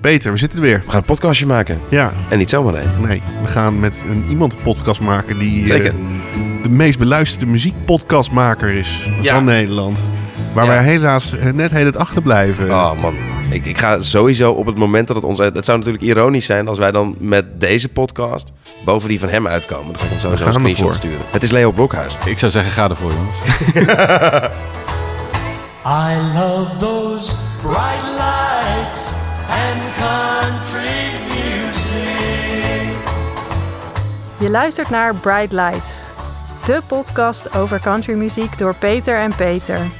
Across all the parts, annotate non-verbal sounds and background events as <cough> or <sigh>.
Peter, we zitten er weer. We gaan een podcastje maken. Ja, En niet zomaar één. nee, we gaan met een, iemand een podcast maken die eh, Zeker. de meest beluisterde muziekpodcastmaker is Ja. van Nederland. Waar Ja. wij helaas eh, net heel het achterblijven. Oh man, ik, ik ga sowieso op het moment dat het ons... Het zou natuurlijk ironisch zijn als wij dan met deze podcast boven die van hem uitkomen. Dan ga ik hem sowieso een gaan we screenshot voor. sturen. Het is Leo Blokhuis. Ik zou zeggen, ga ervoor, jongens. <laughs> I love those bright Je luistert naar Bright Lights, de podcast over countrymuziek door Peter en Peter.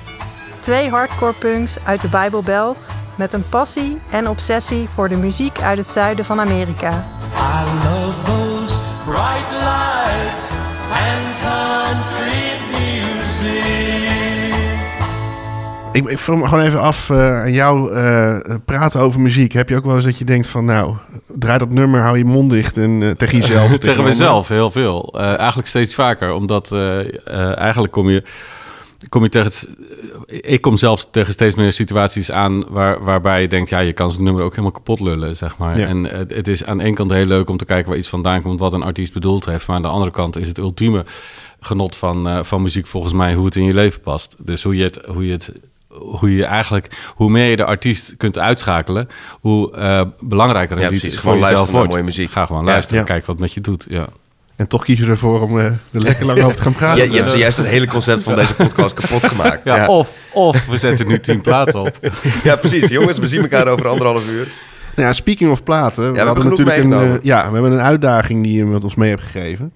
Twee hardcore punks uit de Bijbelbelt met een passie en obsessie voor de muziek uit het zuiden van Amerika. Bright lights Ik, ik vroeg me gewoon even af eh, aan jou eh, praten over muziek. Heb je ook wel eens dat je denkt van nou, draai dat nummer, hou je mond dicht en eh, tegen <laughs> jezelf. Tegen ander? mezelf heel veel. Eigenlijk steeds vaker. Omdat eigenlijk kom je, kom je tegen... Het, ik kom zelfs tegen steeds meer situaties aan... Waar, waarbij je denkt, ja, je kan zijn nummer ook helemaal kapot lullen, zeg maar. Ja. En het, het is aan de ene kant heel leuk om te kijken waar iets vandaan komt... wat een artiest bedoeld heeft. Maar aan de andere kant is het ultieme genot van, van muziek volgens mij... hoe het in je leven past. Dus hoe je het... Hoe je het hoe je eigenlijk, hoe meer je de artiest kunt uitschakelen, hoe eh, belangrijker een Ja, lied precies. voor Gewoon jezelf luisteren naar wordt. mooie muziek. Ga gewoon Ja. luisteren, Ja. kijk wat het met je doet. Ja. En toch kies je ervoor om eh, er lekker lang <laughs> over te gaan praten. Je, je hebt zojuist het hele concept van deze podcast kapot gemaakt. <laughs> Ja, Of, of we zetten nu tien platen op. <laughs> Ja, precies. Jongens, we zien elkaar over anderhalf uur. Nou ja, speaking of platen. We, hebben natuurlijk een, eh, ja, we hebben een uitdaging die je met ons mee hebt gegeven.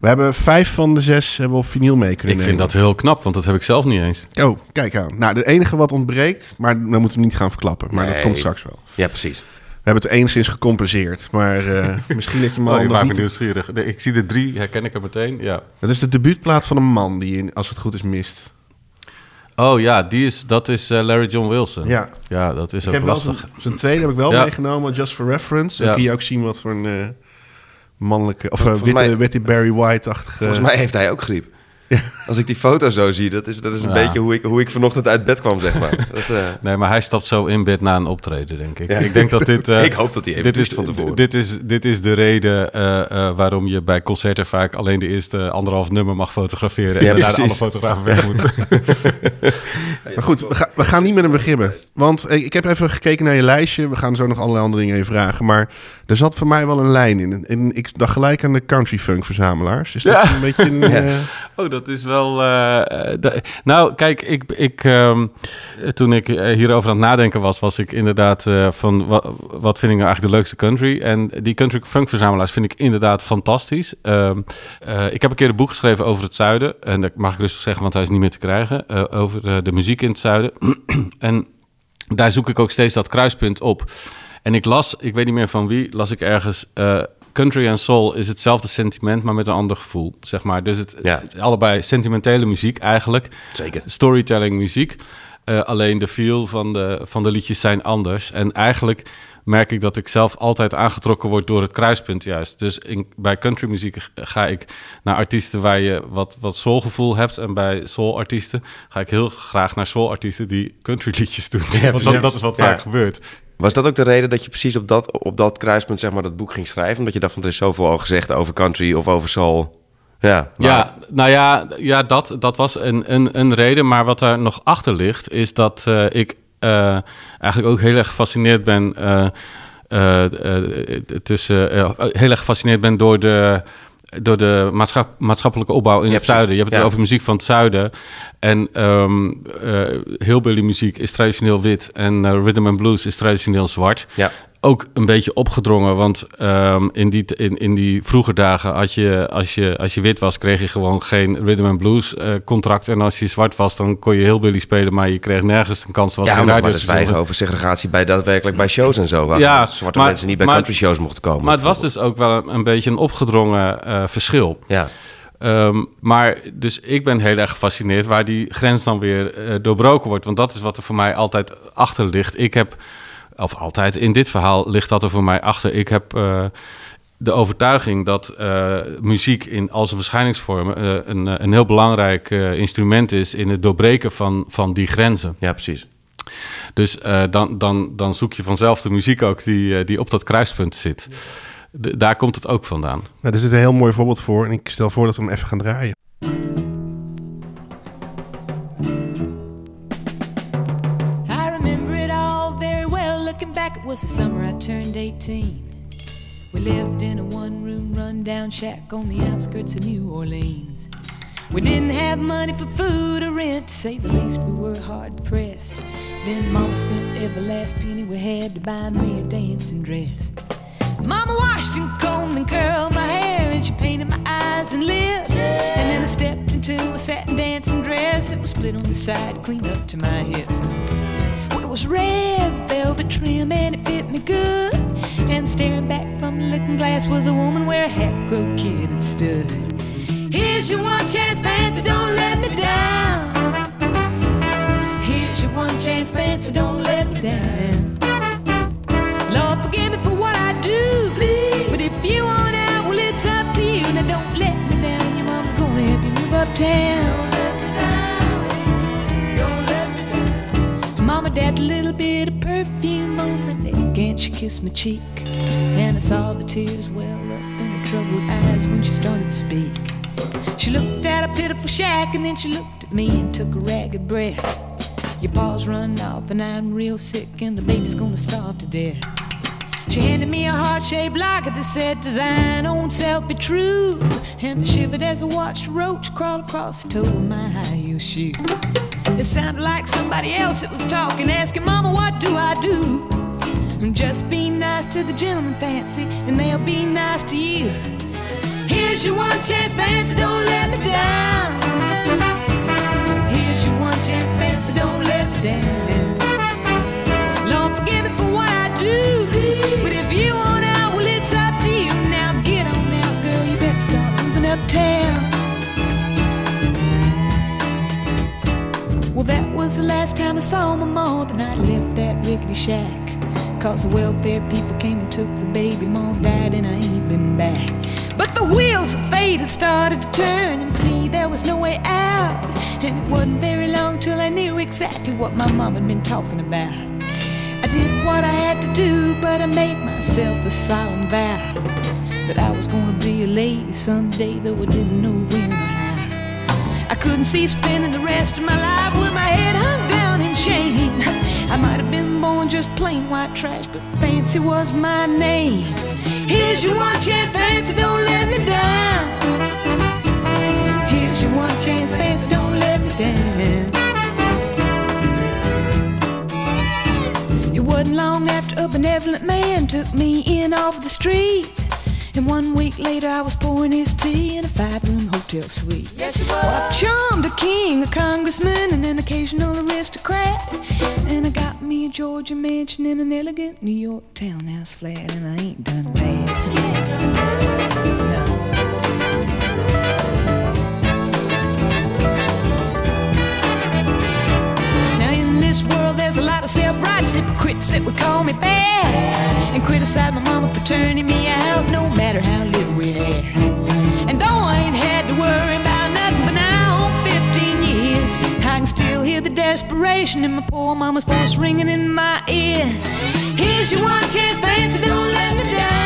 We hebben vijf van de zes hebben we op vinyl mee kunnen Ik vind dat heel knap, want dat heb ik zelf niet eens. Oh, kijk aan. Nou, de enige wat ontbreekt, maar dan moeten we hem niet gaan verklappen. Maar dat komt straks wel. Ja, precies. We hebben het enigszins gecompenseerd. Maar eh, <laughs> misschien dat je al Oh, je maakt me niet... nieuwsgierig. Ik zie de drie, herken ik er meteen. Ja. Het is de debuutplaat van een man die, als het goed is, mist. Oh ja, die is, dat is eh, Larry John Wilson. Ja. Ja, dat is Ik ook lastig. zijn, tweede heb ik wel Ja. meegenomen, just for reference. Dan Ja. kun je ook zien wat voor een eh, mannelijke... Of eh, witte, mij- witte Barry White-achtige... Volgens mij heeft hij ook griep. Als ik die foto zo zie, dat is, dat is een Ja. beetje hoe ik, hoe ik vanochtend uit bed kwam, zeg maar. Dat, eh, <laughs> Nee, maar hij stapt zo in bed na een optreden, denk ik. Ja. Ik denk dat dit... eh, <laughs> Ik hoop dat hij even dit is, van tevoren. Dit is, dit is de reden eh, eh, waarom je bij concerten vaak alleen de eerste anderhalf nummer mag fotograferen. En daarna alle fotografen weg moeten. <laughs> Maar goed, we, ga- we gaan niet met hem beginnen. Want ik heb even gekeken naar je lijstje. We gaan zo nog allerlei andere dingen even vragen. Maar er zat voor mij wel een lijn in. En ik dacht gelijk aan de country funk verzamelaars. Is dat Ja. een beetje een... Oh, dat is wel. eh, eh, nou, kijk, ik, ik, ehm, toen ik eh, hierover aan het nadenken was, was ik inderdaad van wa- wat vind ik nou eigenlijk de leukste country? En die country funk verzamelaars vind ik inderdaad fantastisch. Ehm, eh, ik heb een keer een boek geschreven over het zuiden. En dat mag ik rustig zeggen, want hij is niet meer te krijgen. over de muziek in het zuiden. <clears throat> en daar zoek ik ook steeds dat kruispunt op. En ik las, ik weet niet meer van wie, las ik ergens. Country en soul is hetzelfde sentiment, maar met een ander gevoel, zeg maar. Dus het, Ja. het- allebei sentimentele muziek eigenlijk. Zeker. Storytelling muziek. Eh, alleen de feel van de, van de liedjes zijn anders. En eigenlijk merk ik dat ik zelf altijd aangetrokken word door het kruispunt juist. Dus in, bij countrymuziek ga ik naar artiesten waar je wat, wat soulgevoel hebt. En bij soulartiesten ga ik heel graag naar soulartiesten die countryliedjes doen. <laughs> Want dat, is wat Ja. vaak gebeurt. Was dat ook de reden dat je precies op dat, op dat kruispunt zeg maar, dat boek ging schrijven? Omdat je dacht van er is zoveel al gezegd over country of over soul. Ja, Ja, nou ja, ja dat, dat was een, een, een reden. Maar wat daar nog achter ligt, is dat eh, ik eh, eigenlijk ook heel erg gefascineerd ben. eh, tussen, heel erg gefascineerd ben door de, door de maatschap, maatschappelijke opbouw in Ja, het precies. zuiden. Je hebt het Ja. over muziek van het zuiden. En ehm eh hillbilly muziek is traditioneel wit. En eh, rhythm and blues is traditioneel zwart Ja. Ook een beetje opgedrongen. Want ehm, in, die, in, in die vroege dagen had je als, je, als je wit was, kreeg je gewoon geen rhythm and blues eh, contract. En als je zwart was, dan kon je heel billy spelen, maar je kreeg nergens een kans. Was Ja, maar, radiostation. zwijgen over segregatie bij daadwerkelijk bij shows en zo. Waar Ja, zwarte maar- mensen niet bij maar- country shows mochten komen. Maar het was dus ook wel een, een beetje een opgedrongen eh, verschil. Ja, Ehm, maar dus ik ben heel erg gefascineerd waar die grens dan weer eh, doorbroken wordt. Want dat is wat er voor mij altijd achter ligt. Ik heb, of altijd in dit verhaal ligt dat er voor mij achter. Ik heb eh, de overtuiging dat eh, muziek in al zijn verschijningsvormen eh, een, eh, een heel belangrijk eh, instrument is in het doorbreken van, van die grenzen. ja precies. Dus eh, dan, dan, dan zoek je vanzelf de muziek ook die, die op dat kruispunt zit. Daar komt het ook vandaan. Nou, daar zit een heel mooi voorbeeld voor. En ik stel voor dat we hem even gaan draaien. Was the summer I turned 18. We lived in a one room rundown shack on the outskirts of New Orleans. We didn't have money for food or rent, to say the least, we were hard pressed. Then Mama spent every last penny we had to buy me a dancing dress. Mama washed and combed and curled my hair, and she painted my eyes and lips. And then I stepped into my satin dancing dress. It was split on the side, clean up to my hips. Was red velvet trim and it fit me good. And staring back from the looking glass was a woman where a half-grown kid had stood. Here's your one chance, fancy, don't let me down. Here's your one chance, fancy, don't let me down. Lord, forgive me for what I do. Please. But if you want out, well, it's up to you. Now, don't let me down. Your mom's gonna help you move uptown. Dabbed a little bit of perfume on my neck and she kissed my cheek. And I saw the tears well up in her troubled eyes when she started to speak. She looked at a pitiful shack and then she looked at me and took a ragged breath. Your paws run off and I'm real sick and the baby's gonna starve to death. She handed me a heart-shaped locket that said, To thine own self be true. And I shivered as I watched a roach crawl across the toe of my high-heel shoe. It sounded like somebody else that was talking, asking, Mama, what do I do? And just be nice to the gentleman, fancy, and they'll be nice to you. Here's your one chance, fancy, don't let me down. Here's your one chance, fancy, don't let me down. Lord, forgive me for what I do. But if you want out, well, it's up to you. Now get on now, girl, you better moving uptown. Well, that was the last time I saw my mom the night I left that rickety shack. Cause the welfare people came and took the baby, mom died, and I ain't been back. But the wheels of fate had started to turn, and me, there was no way out. And it wasn't very long till I knew exactly what my mom had been talking about. I did what I had to do, but I made myself a solemn vow that I was gonna be a lady someday, though I didn't know when couldn't see spending the rest of my life with my head hung down in shame. I might have been born just plain white trash, but fancy was my name. Here's your one chance, fancy, don't let me down. Here's your one chance, fancy, don't let me down. It wasn't long after a benevolent man took me in off the street. And one week later, I was pouring his tea in a five room hotel suite. Yes, you Well, I've charmed a king, a congressman, and an occasional aristocrat. And I got me a Georgia mansion in an elegant New York townhouse flat, and I ain't done bad. Self-righteous hypocrites that would call me bad and criticize my mama for turning me out no matter how little we had. And though I ain't had to worry about nothing but now 15 years, I can still hear the desperation in my poor mama's voice ringing in my ear. Here's your one chance, fancy, don't let me down.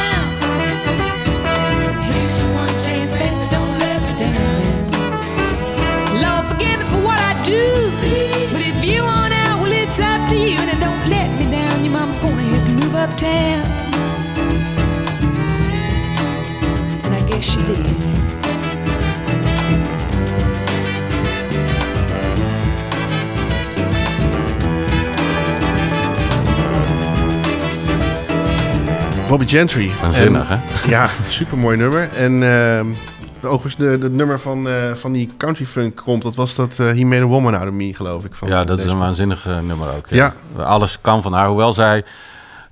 Uptown. And I guess she did. Bobby Gentry. Waanzinnig, En- hè? Ja, supermooi nummer. En ehm overigens, de, de nummer van, eh, van die country funk komt, dat was dat eh He Made a Woman Out of Me, geloof ik. Van Ja, dat is een waanzinnig eh, nummer ook. Ja. Alles kan van haar, hoewel zij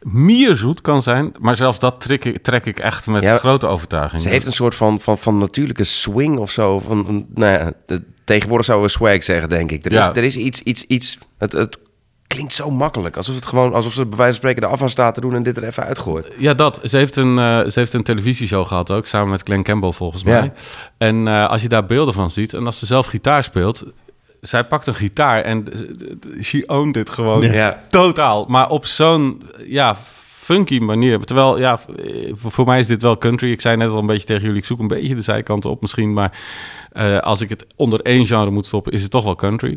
mierzoet kan zijn. Maar zelfs dat trek ik, trek ik echt met Ja, grote overtuiging. Ze heeft een soort van, van, van natuurlijke swing of zo. Van, nou ja, de- tegenwoordig zouden we swag zeggen, denk ik. Er is, Ja. er is iets, iets, iets. Het, het klinkt zo makkelijk. Alsof het gewoon, alsof ze bij wijze van spreken de afwas staat te doen en dit er even uitgooit. Ja, dat. Ze heeft, een, eh, ze heeft een televisieshow gehad ook, samen met Glenn Campbell volgens Ja. mij. En eh, als je daar beelden van ziet en als ze zelf gitaar speelt... zij pakt een gitaar en she owned dit gewoon Ja. totaal. Maar op zo'n ja, funky manier. Terwijl, ja, voor, voor mij is dit wel country. Ik zei net al een beetje tegen jullie, ik zoek een beetje de zijkanten op misschien. Maar eh, als ik het onder één genre moet stoppen, is het toch wel country.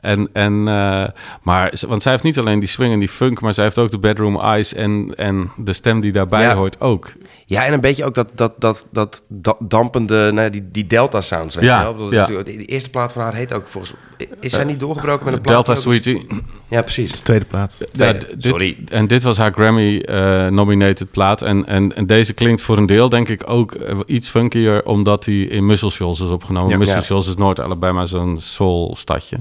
En, en, eh, maar, want zij heeft niet alleen die swing en die funk, maar zij heeft ook de bedroom eyes en, en de stem die daarbij Ja. hoort ook. Ja, en een beetje ook dat, dat, dat, dat, dat dampende, nou, die, die Delta sounds, weet Ja, wel? De eerste plaat van haar heet ook volgens Is zij niet doorgebroken met een plaat? Delta? Sweetie. Ja, precies. Tweede plaats. Ja, Tweede. dit- Sorry. En dit was haar Grammy-nominated plaat. En, en, en deze klinkt voor een deel, denk ik, ook eh, iets funkier... omdat hij in Muscle Shoals is opgenomen. Ja. Muscle Ja. Shoals is Noord-Alabama, zo'n soul-stadje.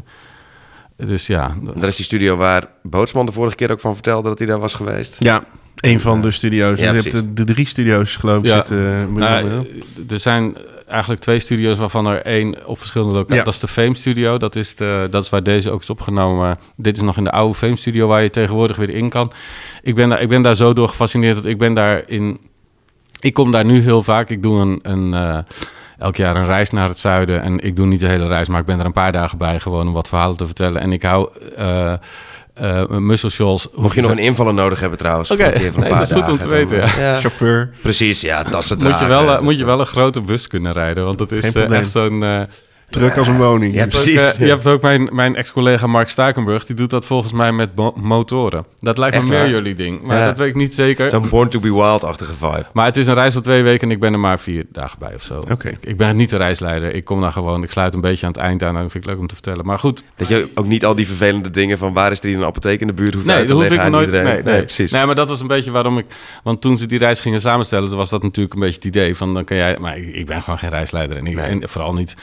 Dus ja, dat- Dat is die studio waar Bootsman de vorige keer ook van vertelde dat hij daar was geweest. Ja, een van de studio's. Ja, je hebt de, de drie studio's, geloof ik, Ja. zitten. eh, Nou, wel- er zijn eigenlijk twee studio's waarvan er één op verschillende locaties... Ja. Dat is de Fame Studio, dat is, de, dat is waar deze ook is opgenomen. Dit is nog in de oude Fame Studio waar je tegenwoordig weer in kan. Ik ben daar, ik ben daar zo door gefascineerd dat ik ben daar in... Ik kom daar nu heel vaak. Ik doe een, een, eh, elk jaar een reis naar het zuiden. En ik doe niet de hele reis, maar ik ben er een paar dagen bij... gewoon om wat verhalen te vertellen. En ik hou... eh eh Muscle Shoals... Mocht je nog een invaller nodig hebben trouwens. Oké, nee, dat is goed om te dan, weten, eh, Chauffeur. Precies, ja, dat is het Moet je, wel, eh, moet je wel een grote bus kunnen rijden. Want dat is echt zo'n... eh, Druk als een woning. Ja, Ook, precies. eh, je hebt ook mijn, mijn ex-collega Mark Stakenburg. Die doet dat volgens mij met mo- motoren. Dat lijkt me meer waar? jullie ding. Maar Ja. dat weet ik niet zeker. Zo'n Born to be Wild-achtige vibe. Maar het is een reis van twee weken en ik ben er maar vier dagen bij of zo. Oké. Ik, ik ben niet de reisleider. Ik kom daar gewoon. Ik sluit een beetje aan het eind aan. En dat vind ik leuk om te vertellen. Maar goed. Dat je ook niet al die vervelende dingen van waar is er hier een apotheek in de buurt hoeft Nee, uit te dat hoef ik aan nooit. Nee, nee. precies. Nee, maar dat was een beetje waarom ik. Want toen ze die reis gingen samenstellen, was dat natuurlijk een beetje het idee van dan kan jij. Maar ik, ik ben gewoon geen reisleider en, ik, Nee. en vooral niet.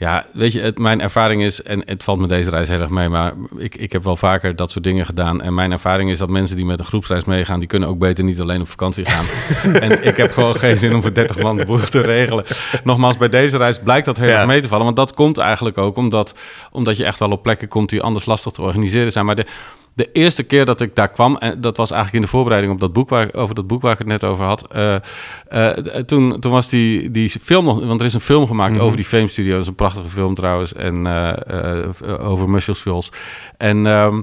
Ja, weet je, het, mijn ervaring is, en het valt me deze reis heel erg mee, maar ik, ik heb wel vaker dat soort dingen gedaan. En mijn ervaring is dat mensen die met een groepsreis meegaan, die kunnen ook beter niet alleen op vakantie gaan. <laughs> en ik heb gewoon geen zin om voor 30 man de boel te regelen. Nogmaals, bij deze reis blijkt dat heel Ja. erg mee te vallen. Want dat komt eigenlijk ook omdat, omdat je echt wel op plekken komt die anders lastig te organiseren zijn. Maar de, de eerste keer dat ik daar kwam, en dat was eigenlijk in de voorbereiding op dat boek waar, over dat boek waar ik het net over had. eh, eh, toen, toen was die, die film nog, want er is een film gemaakt over die Fame Studio. Dat is een prachtige film trouwens. En eh, over Muscle Shoals. En ehm,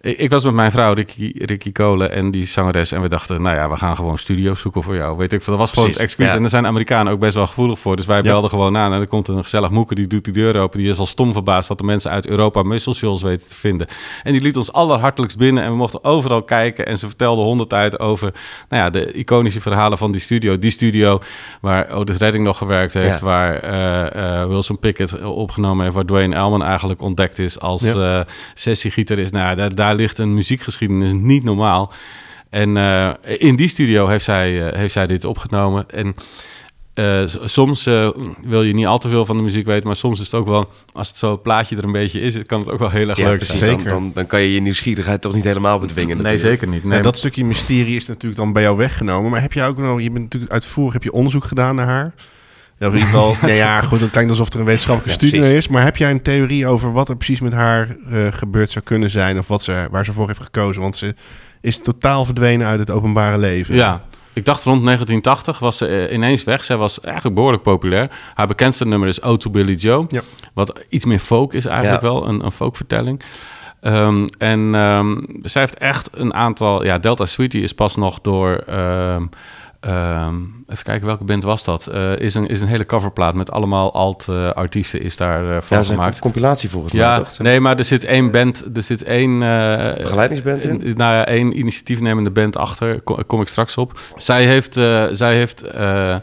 ik, ik was met mijn vrouw, Ricky, Ricky Kolen, en die zangeres. En we dachten, nou ja, we gaan gewoon studio's zoeken voor jou. Weet ik veel. Dat was gewoon Precies, het excuus. ja. En daar zijn Amerikanen ook best wel gevoelig voor. Dus wij Ja. belden gewoon aan. En er komt een gezellig moeke, die doet die deur open. Die is al stom verbaasd dat de mensen uit Europa Muscle Shoals weten te vinden. En die liet ons allerhartelijkst binnen. En we mochten overal kijken. En ze vertelde honderd uit over nou ja, de iconische verhalen van die studio. Die studio waar Otis Redding nog gewerkt heeft. Ja. Waar eh, eh, Wilson Pickett opgenomen heeft. Waar Dwayne Elman eigenlijk ontdekt is als Ja. eh sessiegitarist. Nou, daar, daar ligt een muziekgeschiedenis niet normaal. En in die studio heeft zij, heeft zij dit opgenomen. En eh, soms eh, wil je niet al te veel van de muziek weten, maar soms is het ook wel, als het zo het plaatje er een beetje is, kan het ook wel heel erg Ja, leuk precies. zijn. Dan, Zeker. dan, dan kan je je nieuwsgierigheid toch niet helemaal bedwingen. Nee, natuurlijk. zeker niet. Nee, dat stukje mysterie is natuurlijk dan bij jou weggenomen. Maar heb je ook nog, je bent natuurlijk uitvoerig, heb je onderzoek gedaan naar haar? Ja, in ieder geval, <laughs> nee, ja, goed, het klinkt alsof er een wetenschappelijke Ja, studie precies. is. Maar heb jij een theorie over wat er precies met haar eh, gebeurd zou kunnen zijn? Of wat ze, waar ze voor heeft gekozen? Want ze is totaal verdwenen uit het openbare leven. Ja, ik dacht rond 1980 was ze eh, ineens weg. Zij was eigenlijk behoorlijk populair. Haar bekendste nummer is O to Billy Joe. Ja. Wat iets meer folk is eigenlijk Ja. wel, een, een folkvertelling. Ehm, en ehm, zij heeft echt een aantal... Ja, Delta Sweetie is pas nog door... ehm, ehm, even kijken, welke band was dat? Eh, is, een, is een hele coverplaat met allemaal alt-artiesten is daar eh, van Ja, is een gemaakt. compilatie volgens mij, Ja, toch? nee, maar er zit één band, er zit één... eh, Begeleidingsband in? Nou ja, één initiatiefnemende band achter, kom, kom ik straks op. Zij heeft, eh, zij heeft eh,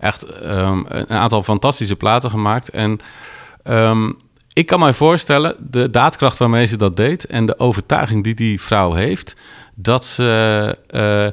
echt ehm, een aantal fantastische platen gemaakt. En ehm, ik kan mij voorstellen, de daadkracht waarmee ze dat deed... en de overtuiging die die vrouw heeft... dat ze... eh,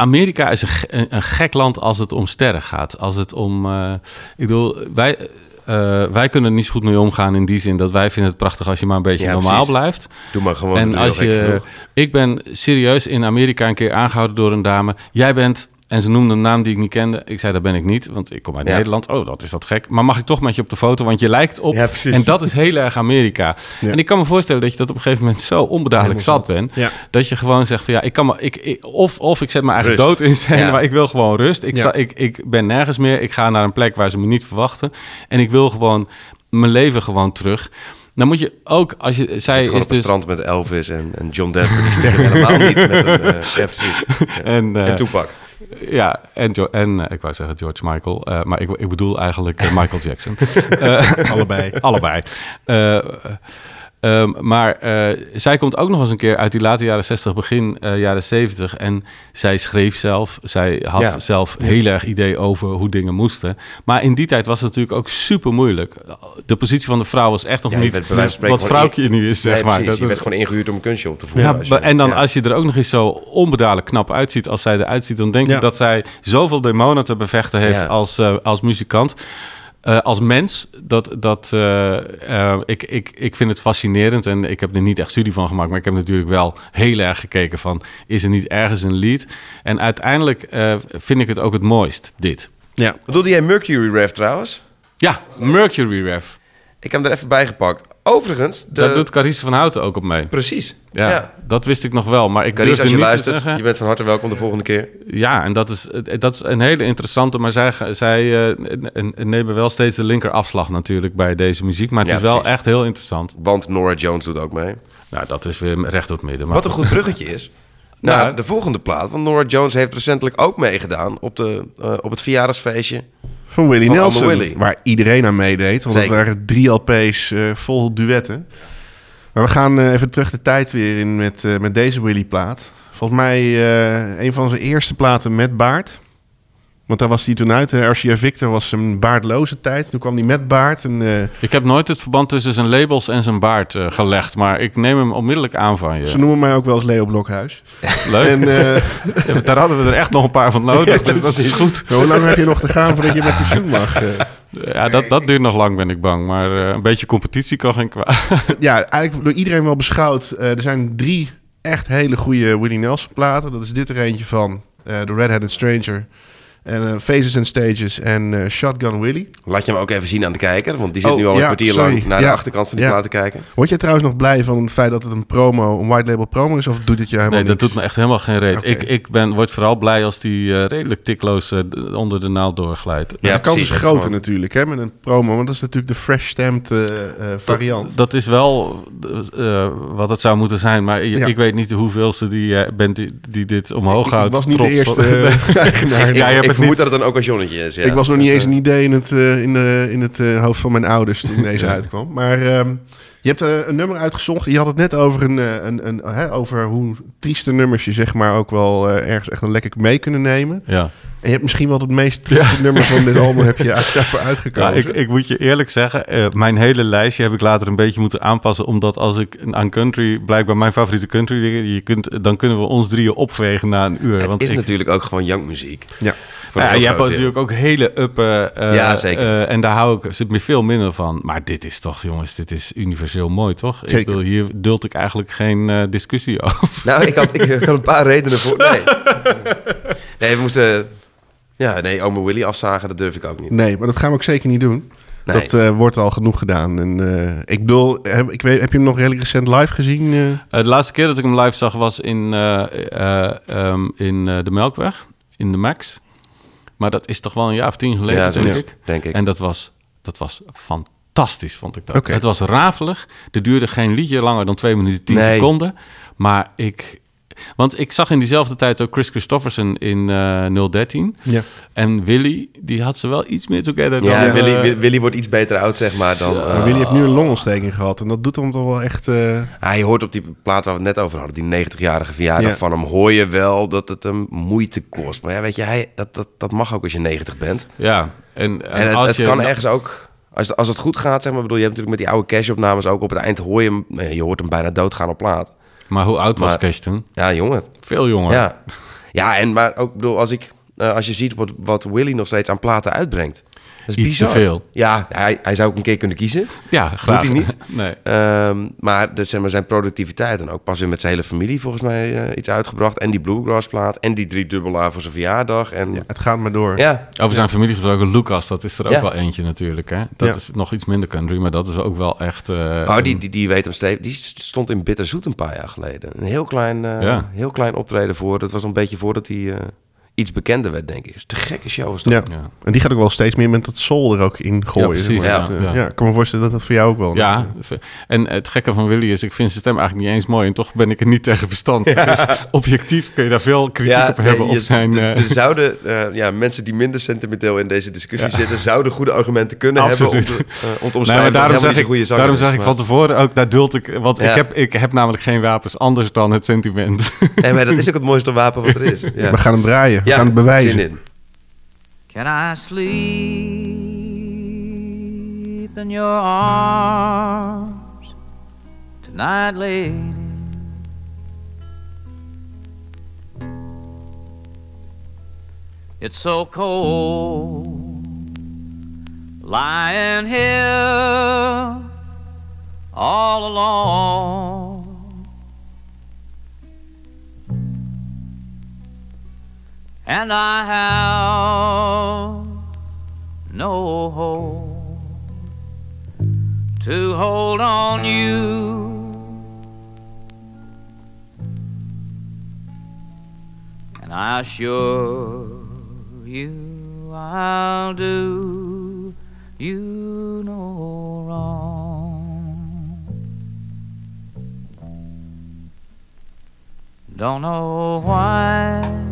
Amerika is een, een, gek land als het om sterren gaat. Als het om... eh, ik bedoel, wij... eh, wij kunnen er niet zo goed mee omgaan in die zin dat wij vinden het prachtig als je maar een beetje Ja, normaal precies. blijft. Doe maar gewoon. En als je, ik ben serieus in Amerika een keer aangehouden door een dame. Jij bent, en ze noemde een naam die ik niet kende. Ik zei, dat ben ik niet, want ik kom uit Ja. Nederland. Oh, dat is dat gek. Maar mag ik toch met je op de foto, want je lijkt op. Ja. En dat is heel erg Amerika. Ja. En ik kan me voorstellen dat je dat op een gegeven moment zo Helemaal zat bent. Dat je gewoon zegt van ja, ik kan me, ik, ik- of, of ik zet mijn eigen dood in scène, maar ik wil gewoon rust. Ik, sta, ik, ik ben nergens meer. Ik ga naar een plek waar ze me niet verwachten. En ik wil gewoon mijn leven gewoon terug. Dan moet je ook, als je... Zij is op het dus... strand met Elvis en, en John Denver. Die sterren helemaal niet met een... eh, ja, precies. <laughs> En, eh, en Tupac. Ja, en, Jo- en eh, ik wou zeggen George Michael, eh, maar ik, ik bedoel eigenlijk eh, Michael Jackson. <laughs> Allebei. <laughs> allebei. Eh, eh, ehm, maar eh, zij komt ook nog eens een keer uit die late jaren 60, begin eh, jaren 70. En zij schreef zelf. Zij had Ja. zelf heel erg idee over hoe dingen moesten. Maar in die tijd was het natuurlijk ook super moeilijk. De positie van de vrouw was echt nog Ja, niet wat vrouwtje nu is, zeg nee, maar. precies. Dat je is- werd gewoon ingehuurd om een kunstje op te voeren. ja, en dan als je er ook nog eens zo onbedadelijk knap uitziet als zij eruit ziet, dan denk ik dat zij zoveel demonen te bevechten heeft als, eh, als muzikant. Eh, als mens, dat, dat, eh, eh, ik, ik, ik vind het fascinerend en ik heb er niet echt studie van gemaakt, maar ik heb natuurlijk wel heel erg gekeken van, is er niet ergens een lied? En uiteindelijk vind ik het ook het mooist, dit. Ja. Bedoelde jij Mercury Rev trouwens? Ja, Mercury Rev. Ik heb hem er even bij gepakt. Overigens, de... Daar doet Carice van Houten ook op mee. Precies. Ja, Ja. dat wist ik nog wel, maar ik Carice, durfde als je niet te zeggen... je bent van harte welkom de volgende keer. Ja, en dat is, dat is een hele interessante, maar zij, zij eh, nemen wel steeds de linker afslag natuurlijk bij deze muziek. Maar het Ja, is wel precies. echt heel interessant. Want Nora Jones doet ook mee. Nou, dat is weer recht op het midden. Maar Wat een goed bruggetje is. <laughs> Nou, Ja. de volgende plaat. Want Nora Jones heeft recentelijk ook meegedaan op, de, eh, op het verjaardagsfeestje. Van Willie Nelson. Willy. Waar iedereen aan meedeed. Want Zeker. het waren drie LP's eh, vol duetten. Maar we gaan eh, even terug de tijd weer in met, eh, met deze Willy-plaat. Volgens mij een van zijn eerste platen met baard. Want daar was hij toen uit. RCA Victor was een baardloze tijd. Toen kwam hij met baard. En, eh, ik heb nooit het verband tussen zijn labels en zijn baard eh, gelegd. Maar ik neem hem onmiddellijk aan van je. Ze noemen mij ook wel eens Leo Blokhuis. <laughs> Leuk. En eh, <laughs> Daar hadden we er echt nog een paar van nodig. <laughs> dat is goed. hoe lang heb je nog te gaan voordat je met pensioen mag? Ja, dat, dat duurt nog lang, ben ik bang. Maar een beetje competitie kan geen kwaad. ja, eigenlijk door iedereen wel beschouwd. Er zijn drie echt hele goede Willie Nelson platen. Dat is dit er eentje van. eh The Red-Headed Stranger. En eh, Faces and Stages en eh, Shotgun Willie. Laat je hem ook even zien aan de kijker. Want die zit Oh, nu al een ja, kwartier sorry. lang naar de achterkant van die Ja. plaat te kijken. Word je trouwens nog blij van het feit dat het een promo, een white label promo is? Of doet het je helemaal Nee, dat niks? doet me echt helemaal geen reet. Ik, ik ben, word vooral blij als die eh, redelijk tikloos eh, onder de naald doorglijdt. Ja, de kans is groter gewoon- natuurlijk hè, met een promo. Want dat is natuurlijk de fresh stamped eh, eh, variant. Dat, dat is wel eh, wat het zou moeten zijn. Maar ik weet niet de hoeveelste die eh, bent die, die dit omhoog houdt. ik was niet trots de eerste eh, <laughs> <laughs> eigenaar. Ja, je hebt vermoed niet- dat het een occasionnetje is. Ja. ik was nog niet eens eh, een idee in het, eh, in de, in het eh, hoofd van mijn ouders toen <laughs> deze uitkwam. Maar ehm, je hebt eh, een nummer uitgezocht. Je had het net over, een, eh, een, een, hè, over hoe trieste nummers je zeg maar ook wel eh, ergens echt een lekker mee kunnen nemen. Ja. En je hebt misschien wel het meest trieste nummer van dit <laughs> album heb je daarvoor Ja, uitgekozen. ik, ik moet je eerlijk zeggen, eh, mijn hele lijstje heb ik later een beetje moeten aanpassen. Omdat als ik aan country, blijkbaar mijn favoriete country dingen, je kunt, dan kunnen we ons drieën opvegen na een uur. Het want is ik, natuurlijk ook gewoon jankmuziek. ja. Voor een ja, je hebt natuurlijk ook hele uppen. eh, Ja, zeker. eh, en daar hou ik zit me veel minder van. Maar dit is toch, jongens, dit is universeel mooi, toch? Ik bedoel, hier duld ik eigenlijk geen eh, discussie <laughs> over. Nou, ik had, ik had een paar redenen voor. Nee. <laughs> nee, we moesten... Ja, nee, Oma Willy afzagen, dat durf ik ook niet. Nee, maar dat gaan we ook zeker niet doen. Nee. Dat eh, wordt al genoeg gedaan. En, eh, ik bedoel, heb, ik weet, heb je hem nog redelijk recent live gezien? Eh, de laatste keer dat ik hem live zag was in, eh, eh, ehm, in eh, de Melkweg, in de Max. Maar dat is toch wel een jaar of tien geleden, ja, denk ik. denk ik. En dat was, dat was fantastisch, vond ik dat. Het was rafelig. Er duurde geen liedje langer dan 2 minuten 10 Nee. seconden. Maar ik... Want ik zag in diezelfde tijd ook Chris Christofferson in eh 013. Ja. En Willy, die had ze wel iets meer together dan... ja, eh, Willy, Willy- Willy wordt iets beter oud, zeg maar. Dan, eh, Maar Willy heeft nu een longontsteking gehad. En dat doet hem toch wel echt... eh, Ah, je hoort op die plaat waar we het net over hadden, die 90-jarige verjaardag Ja. van hem, hoor je wel dat het hem moeite kost. Maar ja, weet je, hij, dat, dat, dat mag ook als je 90 bent. Ja, en, en, En het, als het je, kan ergens ook, als, als het goed gaat, zeg maar, bedoel, je hebt natuurlijk met die oude cash-opnames ook op het eind hoor je hem, eh, je hoort hem bijna doodgaan op plaat. Maar hoe oud was Maar- Cash toen? Ja, jongen. Veel jonger. Ja. ja, en maar ook, bedoel, als ik, eh, als je ziet wat, wat Willy nog steeds aan platen uitbrengt. Dat is Iets te veel. Ja, hij, hij zou ook een keer kunnen kiezen. Ja, graag. hij niet? <laughs> Nee. Ehm, maar, de, zeg maar zijn productiviteit en ook pas weer met zijn hele familie volgens mij eh, iets uitgebracht. En die bluegrass plaat en die drie dubbel A voor zijn verjaardag. En ja, het gaat maar door. ja, Over zijn familie gesproken, Lucas, dat is er ook Ja. wel eentje natuurlijk. Hè? Dat Ja. is nog iets minder country, maar dat is ook wel echt... eh, oh, die, die, die weet hem steeds. Die stond in Bitterzoet een paar jaar geleden. Een heel klein, eh, Ja. heel klein optreden voor. Dat was een beetje voordat hij eh, iets bekender werd, denk ik. is te gekke show was dat. Ja. Ja. En die gaat ook wel steeds meer met dat soul er ook in gooien. Ja, ja, Dat, ja. ja, ik kan me voorstellen dat dat voor jou ook wel... Ja, en het gekke van Willy is, ik vind zijn stem eigenlijk niet eens mooi en toch ben ik er niet tegen verstand. Dus objectief kun je daar veel kritiek op nee, hebben op je- zijn... er- eh, zouden, eh, ja, mensen die minder sentimenteel in deze discussie zitten, zouden goede argumenten kunnen Absoluut. hebben om, te, om te Nee, maar daarom zeg, ik, goede daarom zanger zeg ik is, van tevoren ook, daar duld ik... Want Ja. ik, heb, ik heb namelijk geen wapens anders dan het sentiment. maar dat is ook het mooiste wapen wat er is. <laughs> Ja. We gaan hem draaien. We Ja, gaan het bewijzen. zin in. Can I sleep in your arms tonight, lady? It's so cold lying here all alone. And I have no hope to hold on you. And I assure you I'll do you no wrong. Don't know why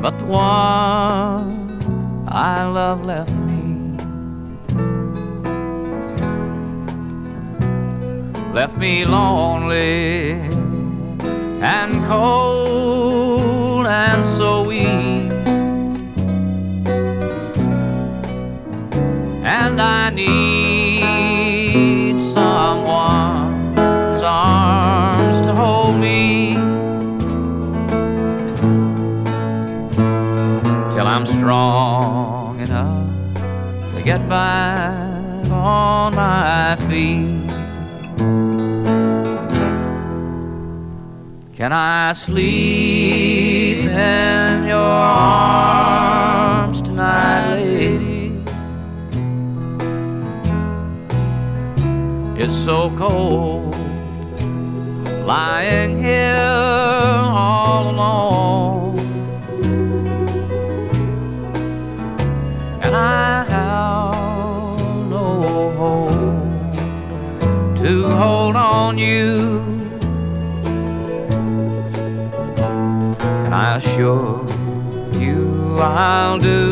but the one I love left me. Left me lonely and cold and so weak. And I need strong enough to get back on my feet. Can I sleep in your arms tonight, lady? It's so cold lying here all alone. I assure you I'll do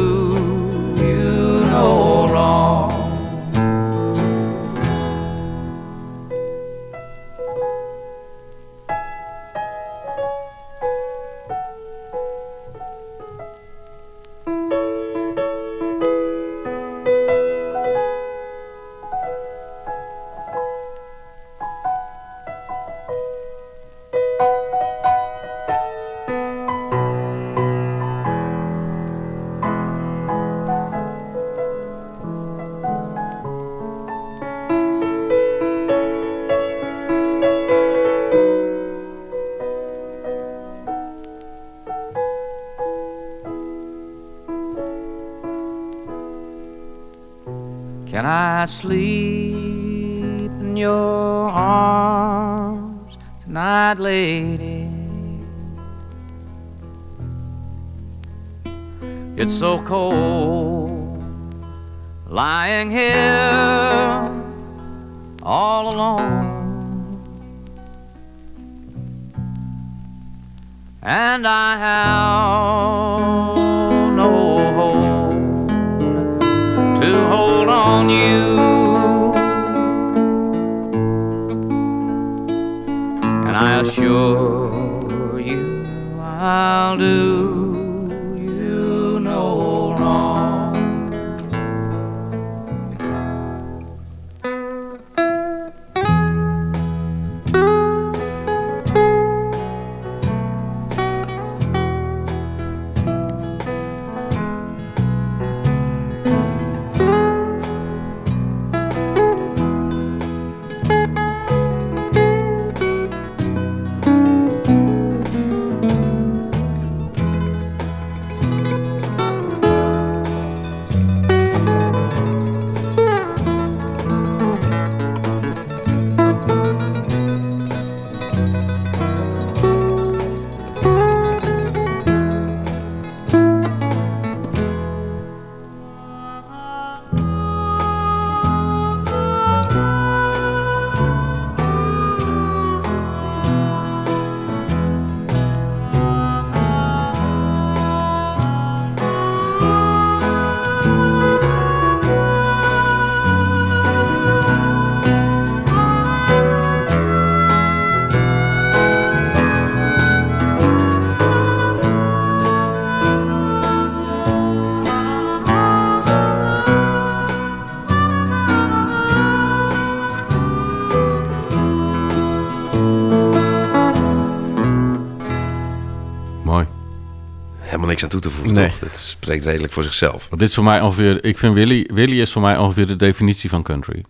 Dat spreekt redelijk voor zichzelf. Want dit is voor mij ongeveer... Ik vind Willy... Willy is voor mij ongeveer de definitie van country.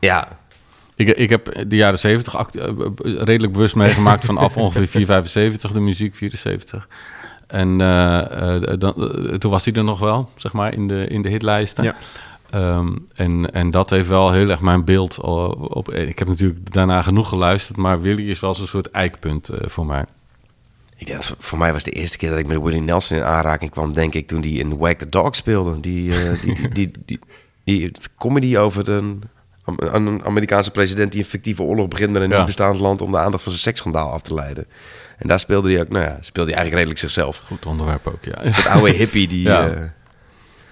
Ja, Ik, ik heb de jaren 70 act- eh, redelijk bewust meegemaakt vanaf <laughs> ongeveer 475, de muziek 74. En eh, eh, dan, toen was hij er nog wel, zeg maar, in de, in de hitlijsten. Ja. Ehm, en, en dat heeft wel heel erg mijn beeld op. Ik heb natuurlijk daarna genoeg geluisterd, maar Willy is wel zo'n soort eikpunt voor mij. Ik denk voor- mij was de eerste keer dat ik met Willie Nelson in aanraking kwam, denk ik, toen die in Wake the Dog speelde. Die, eh, die, die, die, die, comedy over een, een Amerikaanse president die een fictieve oorlog begint met een niet bestaand land om de aandacht van zijn seksschandaal af te leiden. En daar speelde hij ook, nou ja, speelde hij eigenlijk redelijk zichzelf. Goed onderwerp ook, ja. Het oude hippie die... Ja.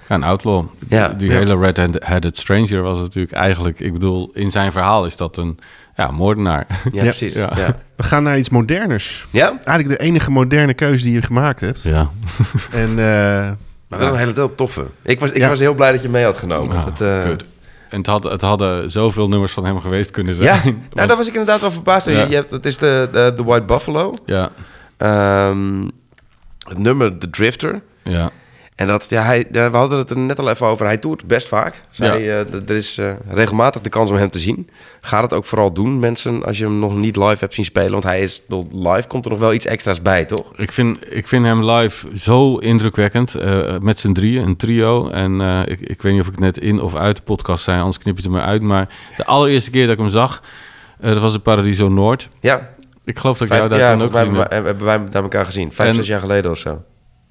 Ja, een outlaw. Ja. Die Ja. hele red-headed stranger was natuurlijk eigenlijk... Ik bedoel, in zijn verhaal is dat een ja, moordenaar. ja, <laughs> precies. Ja. Ja. We gaan naar iets moderners. Ja? Eigenlijk de enige moderne keuze die je gemaakt hebt. Ja. <laughs> En eh, Maar wel een hele heel toffe. Ik was, ik Ja. was heel blij dat je mee had genomen. Ja, Het, eh, good. En het, had, het hadden zoveel nummers van hem geweest kunnen zijn. ja, <laughs> nou, daar was ik inderdaad wel verbaasd. Ja. Je, je hebt, het is de, de, de White Buffalo. Ja, Ehm, het nummer The Drifter. ja. En dat, ja, hij, we hadden het er net al even over. Hij toert best vaak. Dus Ja. hij, eh, er is eh, regelmatig de kans om hem te zien. Ga het ook vooral doen, mensen, als je hem nog niet live hebt zien spelen. Want hij is, live komt er nog wel iets extra's bij, toch? Ik vind, ik vind hem live zo indrukwekkend. eh, met z'n drieën, een trio. En ik, ik weet niet of ik net in of uit de podcast zei, anders knip je het er maar uit. Maar de allereerste keer dat ik hem zag, dat was in Paradiso Noord. Ja, Ik geloof dat ik jou daar ja toen ook gezien heb. wij- hebben wij naar elkaar gezien. Vijf, En- zes jaar geleden of zo.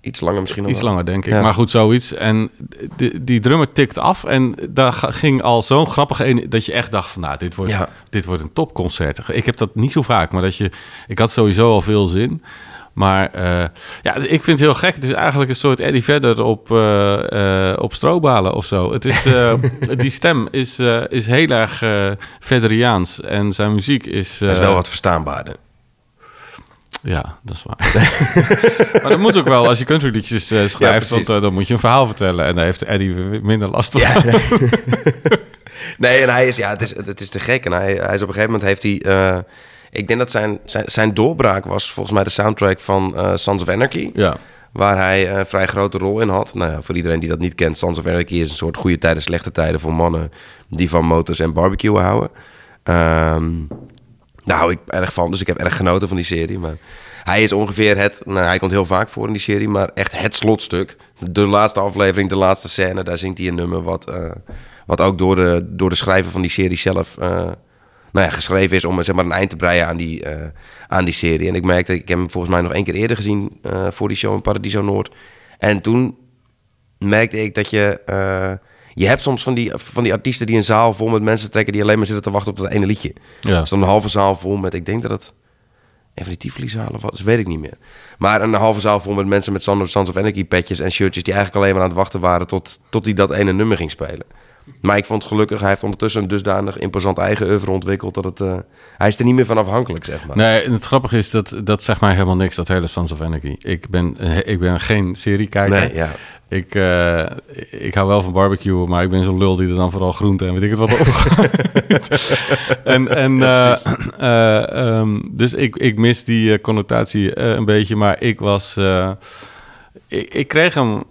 Iets langer misschien nog Iets wel. langer, denk ik. Ja. Maar goed, zoiets. En die, die drummer tikt af. En daar ging al zo'n grappige een... dat je echt dacht van, nou, dit wordt, Ja. dit wordt een topconcert. Ik heb dat niet zo vaak, maar dat je... Ik had sowieso al veel zin. Maar eh, ja, ik vind het heel gek. Het is eigenlijk een soort Eddie Vedder op, eh, op strobalen of zo. Het is, <laughs> die stem is, is heel erg Vedderiaans. En zijn muziek is... Dat is wel wat verstaanbaarder. Ja, dat is waar. <laughs> maar dat moet ook wel als je countryliedjes eh schrijft, want eh, dan moet je een verhaal vertellen. En daar heeft Eddie minder last van. Ja. <laughs> <laughs> nee, en hij is, ja, het is, het is te gek. En hij, hij is op een gegeven moment heeft hij... eh, ik denk dat zijn, zijn, zijn doorbraak was volgens mij de soundtrack van Sons of Anarchy. Ja. Waar hij een vrij grote rol in had. Nou ja, voor iedereen die dat niet kent, Sons of Anarchy is een soort goede tijden, slechte tijden voor mannen die van motors en barbecue houden. Ehm, daar hou ik erg van, dus ik heb erg genoten van die serie. Maar hij is ongeveer het, nou hij komt heel vaak voor in die serie, maar echt het slotstuk. De laatste aflevering, de laatste scène, daar zingt hij een nummer wat, eh, wat ook door de, door de schrijver van die serie zelf eh, nou ja, geschreven is om zeg maar, een eind te breien aan die, eh, aan die serie. En ik merkte, ik heb hem volgens mij nog één keer eerder gezien voor die show in Paradiso Noord. En toen merkte ik dat je... je hebt soms van die, van die artiesten die een zaal vol met mensen trekken... die alleen maar zitten te wachten op dat ene liedje. Ja. Er stond een halve zaal vol met... Ik denk dat het een van die Tivoli-zalen was, weet ik niet meer. Maar een halve zaal vol met mensen met of, Sons of Anarchy petjes en shirtjes... die eigenlijk alleen maar aan het wachten waren tot, tot hij dat ene nummer ging spelen. Maar ik vond het gelukkig, hij heeft ondertussen een dusdanig imposant eigen oeuvre ontwikkeld... dat het, eh, hij is er niet meer van afhankelijk, zeg maar. Nee, en het grappige is dat dat zegt mij helemaal niks, dat hele Sons of Anarchy. Ik ben, eh, ik ben geen seriekijker. Nee, ja. Ik, eh, ik hou wel van barbecue, maar ik ben zo'n lul die er dan vooral groente en weet ik het wat op <laughs> en, en, eh, eh, ehm, dus ik, ik mis die connotatie een beetje, maar ik was... ik, ik kreeg hem...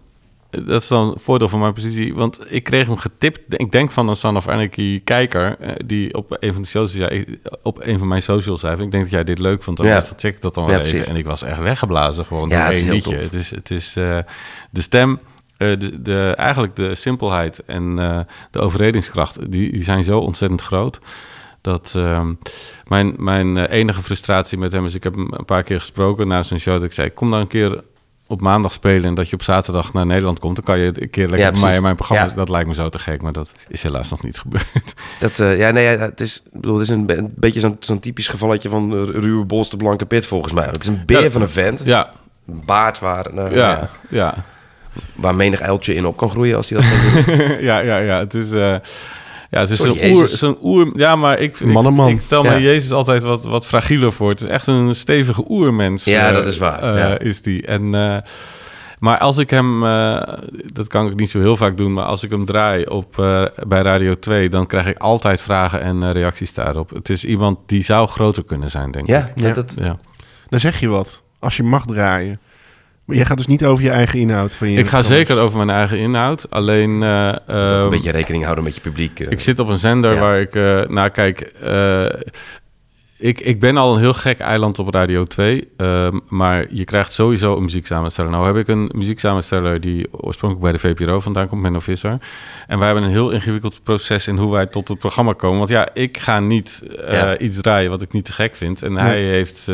Dat is dan een voordeel van mijn positie, want ik kreeg hem getipt. Ik denk van een Son of Anarchy kijker, eh, die op een van de socials, op een van mijn socials zei, ik denk dat jij dit leuk vond, dan Ja. dat check dat dan wel Ja, even. precies. En ik was echt weggeblazen gewoon Ja, door het één liedje. tof. Het is, het is eh, de stem, eh, de, de, eigenlijk de simpelheid en de overredingskracht, die, die zijn zo ontzettend groot. Dat ehm, mijn, mijn enige frustratie met hem is, ik heb hem een paar keer gesproken na zijn show, dat ik zei, kom dan een keer op maandag spelen en dat je op zaterdag naar Nederland komt, dan kan je een keer lekker Ja, bij mij in mijn programma. Ja. Dat lijkt me zo te gek, maar dat is helaas nog niet <laughs> gebeurd. Dat, eh, ja, nee, het is, bedoel, het is een, een beetje zo'n zo'n typisch gevalletje van ruwe bolste blanke pit volgens mij. Het is een beer Ja. van een vent. Ja, Een baard waar, nou, ja, ja, ja. waar menig uiltje in op kan groeien als hij dat zou doen. <laughs> ja, ja, ja. Het is, eh, ja, het is Sorry, zo'n oer, zo'n oer... Ja, maar ik, ik, Man en man. ik stel Ja. me Jezus altijd wat, wat fragieler voor. Het is echt een stevige oermens. Ja, eh, dat is waar, eh, ja. Is die. En, eh, maar als ik hem... eh, dat kan ik niet zo heel vaak doen, maar als ik hem draai op, eh, bij Radio 2... dan krijg ik altijd vragen en reacties daarop. Het is iemand die zou groter kunnen zijn, denk ja, ik. dat, dat- Ja. dan zeg je wat. Als je mag draaien. Maar jij gaat dus niet over je eigen inhoud van je Ik ga zeker over mijn eigen inhoud. Alleen... eh, een ehm, beetje rekening houden met je publiek. eh. Ik zit op een zender Ja. waar ik... eh nou, kijk... eh, ik, ik ben al een heel gek eiland op Radio 2. ehm, maar je krijgt sowieso een muzieksamensteller. Nou heb ik een muzieksamensteller die oorspronkelijk bij de VPRO vandaan komt, Menno Visser. En wij hebben een heel ingewikkeld proces in hoe wij tot het programma komen. Want ja, ik ga niet eh, Ja. iets draaien wat ik niet te gek vind. En hij heeft...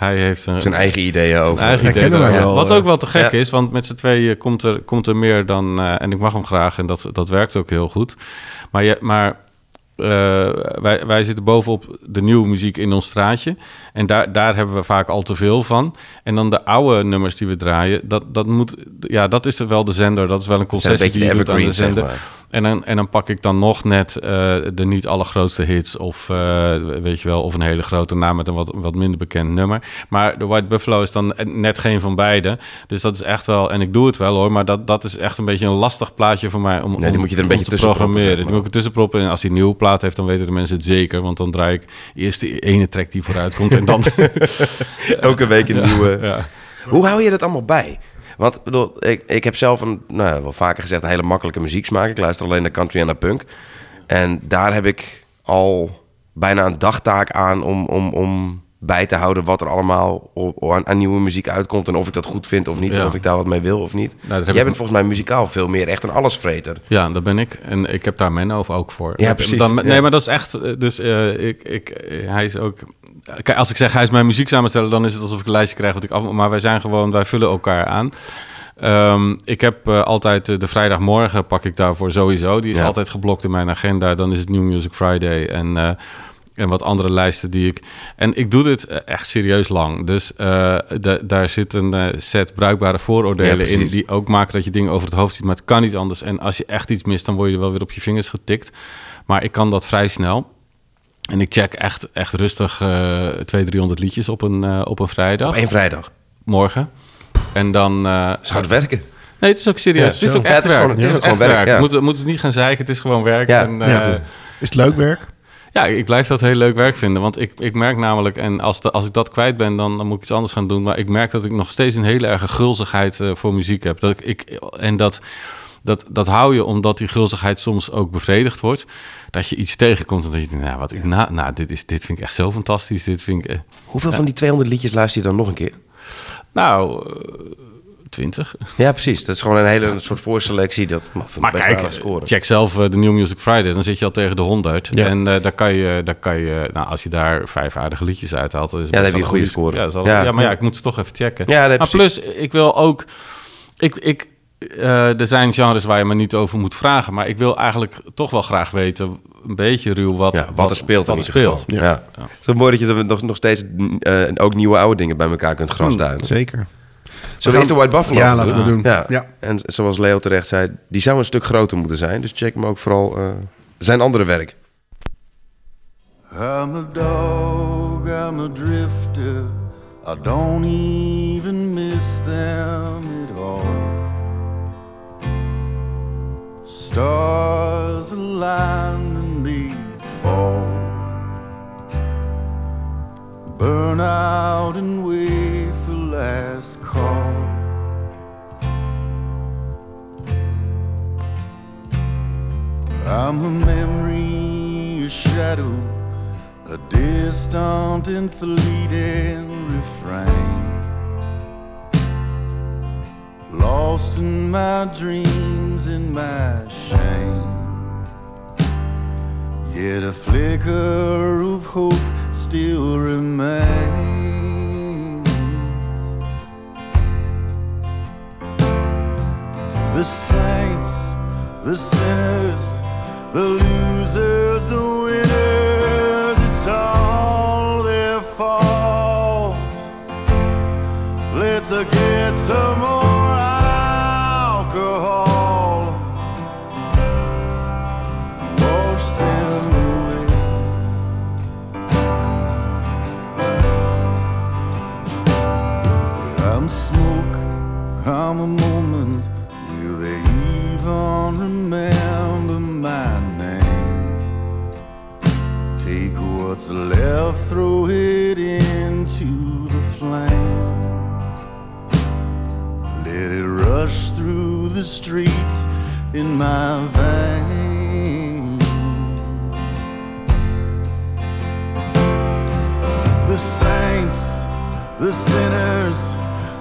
hij heeft een, Zijn eigen ideeën over. zijn eigen wel, Wat eh. ook wel te gek Ja. is, want met z'n tweeën komt er, komt er meer dan... eh, en ik mag hem graag en dat, dat werkt ook heel goed. Maar, je, maar eh, wij, wij zitten bovenop de nieuwe muziek in ons straatje. En daar, daar hebben we vaak al te veel van. En dan de oude nummers die we draaien, dat, dat, moet, ja, dat is er wel de zender. Dat is wel een een concessie beetje die je doet aan de zeg zender. maar. En dan, en dan pak ik dan nog net eh, de niet allergrootste hits of eh, weet je wel, of een hele grote naam met een wat, wat minder bekend nummer. Maar de White Buffalo is dan net geen van beide. Dus dat is echt wel, en ik doe het wel hoor, maar dat, dat is echt een beetje een lastig plaatje voor mij om, Nee, die om- moet je er een beetje te tussen programmeren. zeg Die moet ik tussen proppen. En als hij een nieuwe plaat heeft, dan weten de mensen het zeker. Want dan draai ik eerst de ene track die vooruit komt en dan... <laughs> Elke week een nieuwe. ja. Hoe hou je dat allemaal bij? Want bedoel, ik, ik heb zelf een, nou, wel vaker gezegd, een hele makkelijke muzieksmaak. Ik luister alleen naar country en naar punk. En daar heb ik al bijna een dagtaak aan om, om, om bij te houden wat er allemaal op, aan, aan nieuwe muziek uitkomt. En of ik dat goed vind of niet. Ja. Of ik daar wat mee wil of niet. heb Jij ik- bent volgens mij muzikaal veel meer echt een allesvreter. Ja, dat ben ik. En ik heb daar Menno ook voor. Ja, precies. Dan, nee, Ja. maar dat is echt... eh, Dus eh, ik, ik, hij is ook... Kijk, als ik zeg hij is mijn muziek samensteller, dan is het alsof ik een lijstje krijg wat ik af. Maar wij zijn gewoon, wij vullen elkaar aan. Ehm, ik heb eh, altijd de vrijdagmorgen pak ik daarvoor sowieso. Die is Ja. altijd geblokt in mijn agenda. Dan is het New Music Friday en, en wat andere lijsten die ik... En ik doe dit eh, echt serieus lang. Dus eh, da- daar zit een eh, set bruikbare Ja, vooroordelen in... die ook maken dat je dingen over het hoofd ziet. Maar het kan niet anders. En als je echt iets mist, dan word je wel weer op je vingers getikt. Maar ik kan dat vrij snel. En ik check echt, echt rustig eh 200, 300 liedjes op een, eh, op een vrijdag. Op één vrijdag. Morgen. En dan... eh, Zou het werken? Nee, het is ook serieus. Ja, het is ook Ja, echt het is werk. gewoon- het is het ook is gewoon echt werk. Moeten, moeten ze niet gaan zeiken. Het is gewoon werk. Ja, En, ja. eh, Is het leuk werk? Ja, ik blijf dat heel leuk werk vinden. Want ik, ik merk namelijk, en als, de, als ik dat kwijt ben, dan, dan moet ik iets anders gaan doen. Maar ik merk dat ik nog steeds een hele erge gulzigheid eh, voor muziek heb. Dat ik, ik, en dat, dat, dat hou je omdat die gulzigheid soms ook bevredigd wordt. Dat je iets tegenkomt en dat je denkt, nou, wat nou, nou dit, is, dit vind ik echt zo fantastisch. Dit vind ik, eh, Hoeveel van die 200 liedjes luister je dan nog een keer? Nou... 20. Ja, precies. Dat is gewoon een hele een soort voorselectie. Dat maar kijk, check zelf eh, de New Music Friday. Dan zit je al tegen de hond uit. Ja. En uh, daar kan je, daar kan je nou, als je daar vijf aardige liedjes uit haalt... Dan ja, dan heb je een goede score. Ja, ja, maar ja, ik moet ze toch even checken. Ja, maar plus, ik wil ook... Ik, ik, eh, er zijn genres waar je me niet over moet vragen. Maar ik wil eigenlijk toch wel graag weten, een beetje ruw, wat, wat, er speelt. Wat er speelt. Ja. ja. Het is mooi dat je nog, nog steeds ook nieuwe oude dingen bij elkaar kunt hmm. grasduinen. Zeker. Zullen we eerst de White Buffalo Ja, doen? laten we doen. Ja. Ja. En zoals Leo terecht zei, die zou een stuk groter moeten zijn. Dus check hem ook vooral eh, zijn andere werk. I'm a dog, I'm a drifter. I don't even miss them at all. Stars align and they fall. Burn out and wait for last I'm a memory, a shadow, a distant and fleeting refrain. Lost in my dreams and my shame. Yet a flicker of hope still remains. The saints, the sinners, the losers, the sinners,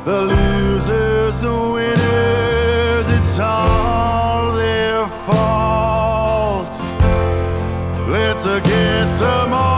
the losers, the winners, it's all their fault. Let's get some more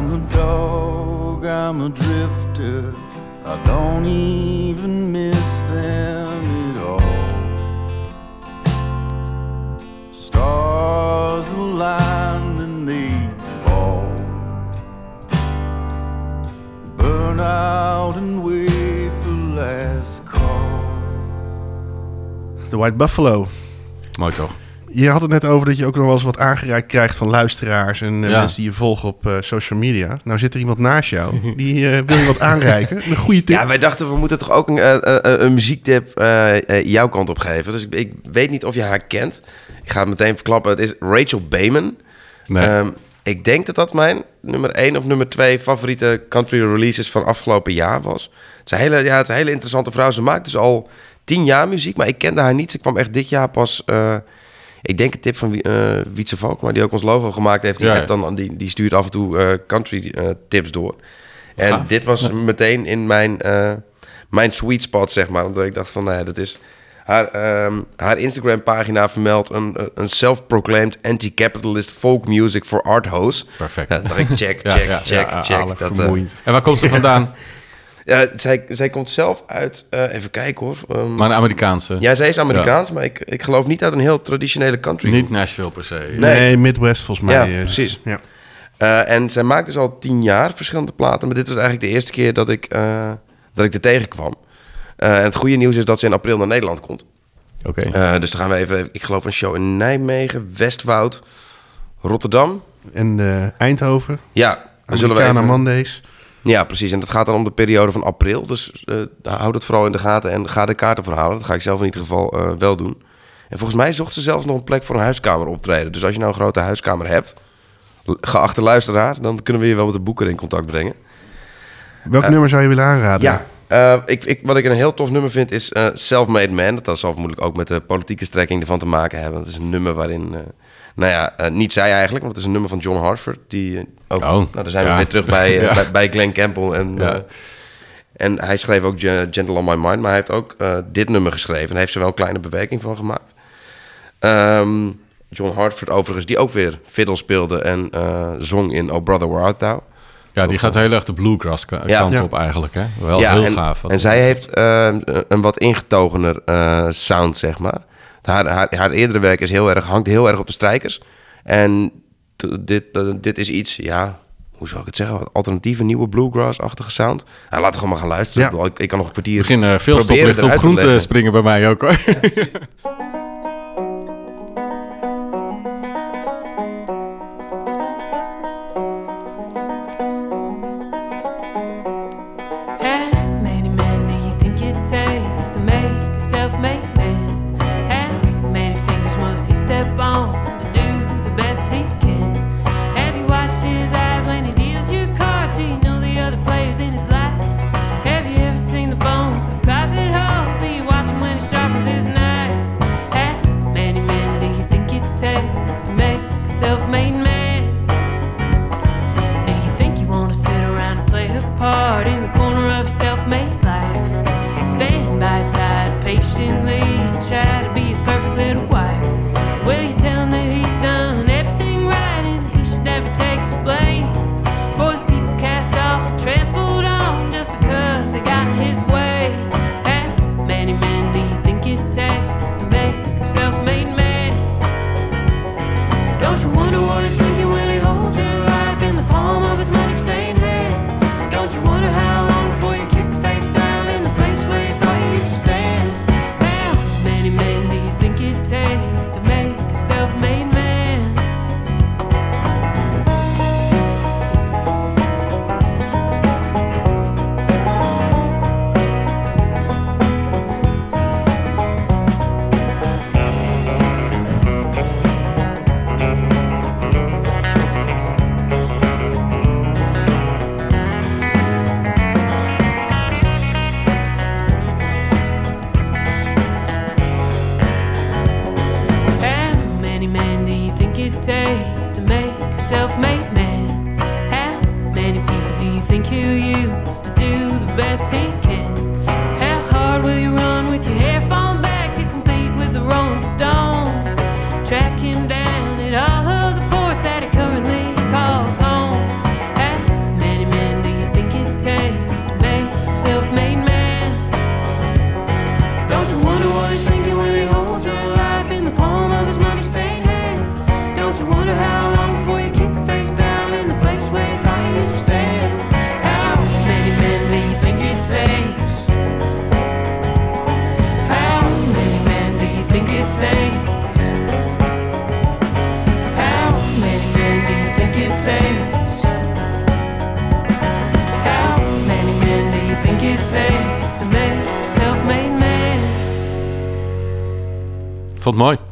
I'm a dog, I'm a drifter. I don't even miss them at all. Stars align and they fall. Burn out and wait for last call. The White Buffalo. Mooi toch? Je had het net over dat je ook nog wel eens wat aangereikt krijgt van luisteraars en eh, Ja. mensen die je volgen op eh, social media. Nou zit er iemand naast jou, <laughs> die eh, wil je wat aanreiken. Een goede tip. Ja, wij dachten we moeten toch ook een, eh, eh, een muziektip eh, eh, jouw kant op geven. Dus ik, ik weet niet of je haar kent. Ik ga het meteen verklappen. Het is Rachel Bayman. Nee. Ehm, ik denk dat dat mijn nummer 1 of nummer 2 favoriete country releases van afgelopen jaar was. Het is een hele, ja, het is een hele interessante vrouw. Ze maakt dus al tien jaar muziek, maar ik kende haar niet. Ze kwam echt dit jaar pas... eh, ik denk een tip van eh Wietse Valkma, die ook ons logo gemaakt heeft. Die, Ja, ja. appt dan, die, die stuurt af en toe eh, country eh, tips door. En dit was meteen in mijn, mijn sweet spot, zeg maar. Omdat ik dacht van, nou ja, dat is... Haar, ehm, haar Instagram-pagina vermeldt een, een self-proclaimed anti-capitalist folk music for art host. Perfect. Dacht ik, check, <laughs> check, check, check. aardig, Dat. En waar komt ze <laughs> vandaan? Ja, zij, zij komt zelf uit, eh, even kijken hoor. Ehm, maar een Amerikaanse. ja, zij is Amerikaans, maar ik, ik geloof niet uit een heel traditionele country. Niet Nashville per se. Nee. Nee, Midwest volgens mij. Ja, eh, precies. Ja. Eh, en zij maakt dus al tien jaar verschillende platen. Maar dit was eigenlijk de eerste keer dat ik, eh, dat ik er tegenkwam. Eh, en het goede nieuws is dat ze in april naar Nederland komt. Oké. Eh, dus dan gaan we even, ik geloof een show in Nijmegen, Westwoud, Rotterdam. En eh, Eindhoven, Ja, dan zullen we even... Mondays. Ja, precies. En dat gaat dan om de periode van april. Dus eh houd het vooral in de gaten en ga de kaarten verhalen. Dat ga ik zelf in ieder geval eh, wel doen. En volgens mij zocht ze zelfs nog een plek voor een huiskamer optreden. Dus als je nou een grote huiskamer hebt, geachte luisteraar, dan kunnen we je wel met de boeker in contact brengen. Welk nummer zou je willen aanraden? Ja, eh, ik, ik, wat ik een heel tof nummer vind is eh, Self-Made Man. Dat zal vermoedelijk ook met de politieke strekking ervan te maken hebben. Het is een nummer waarin, eh, nou ja, eh, niet zij eigenlijk, want het is een nummer van John Hartford. Die, eh, ook, Oh, nou, daar zijn we weer terug bij, eh, <laughs> Ja. bij, bij Glenn Campbell. En, Ja. en hij schreef ook Ge- Gentle on My Mind, maar hij heeft ook eh, dit nummer geschreven. En daar heeft ze wel een kleine bewerking van gemaakt. Ehm, John Hartford overigens, die ook weer fiddle speelde en eh, zong in Oh Brother Where Art Thou. Ja, die gaat heel erg de bluegrass kant Ja. op eigenlijk. Hè? Wel heel en, gaaf. En zij heeft een wat ingetogener eh, sound, zeg maar. Haar, haar, haar eerdere werk is heel erg, hangt heel erg op de strijkers. En dit, eh, dit is iets, ja, hoe zou ik het zeggen? Wat alternatieve, nieuwe bluegrass-achtige sound. Ja, laten we gewoon maar gaan luisteren. Ja. Ik, kan nog een kwartier beginnen veel proberen stoplichten op eruit te groen te leggen. springen bij mij ook hoor. How <laughs>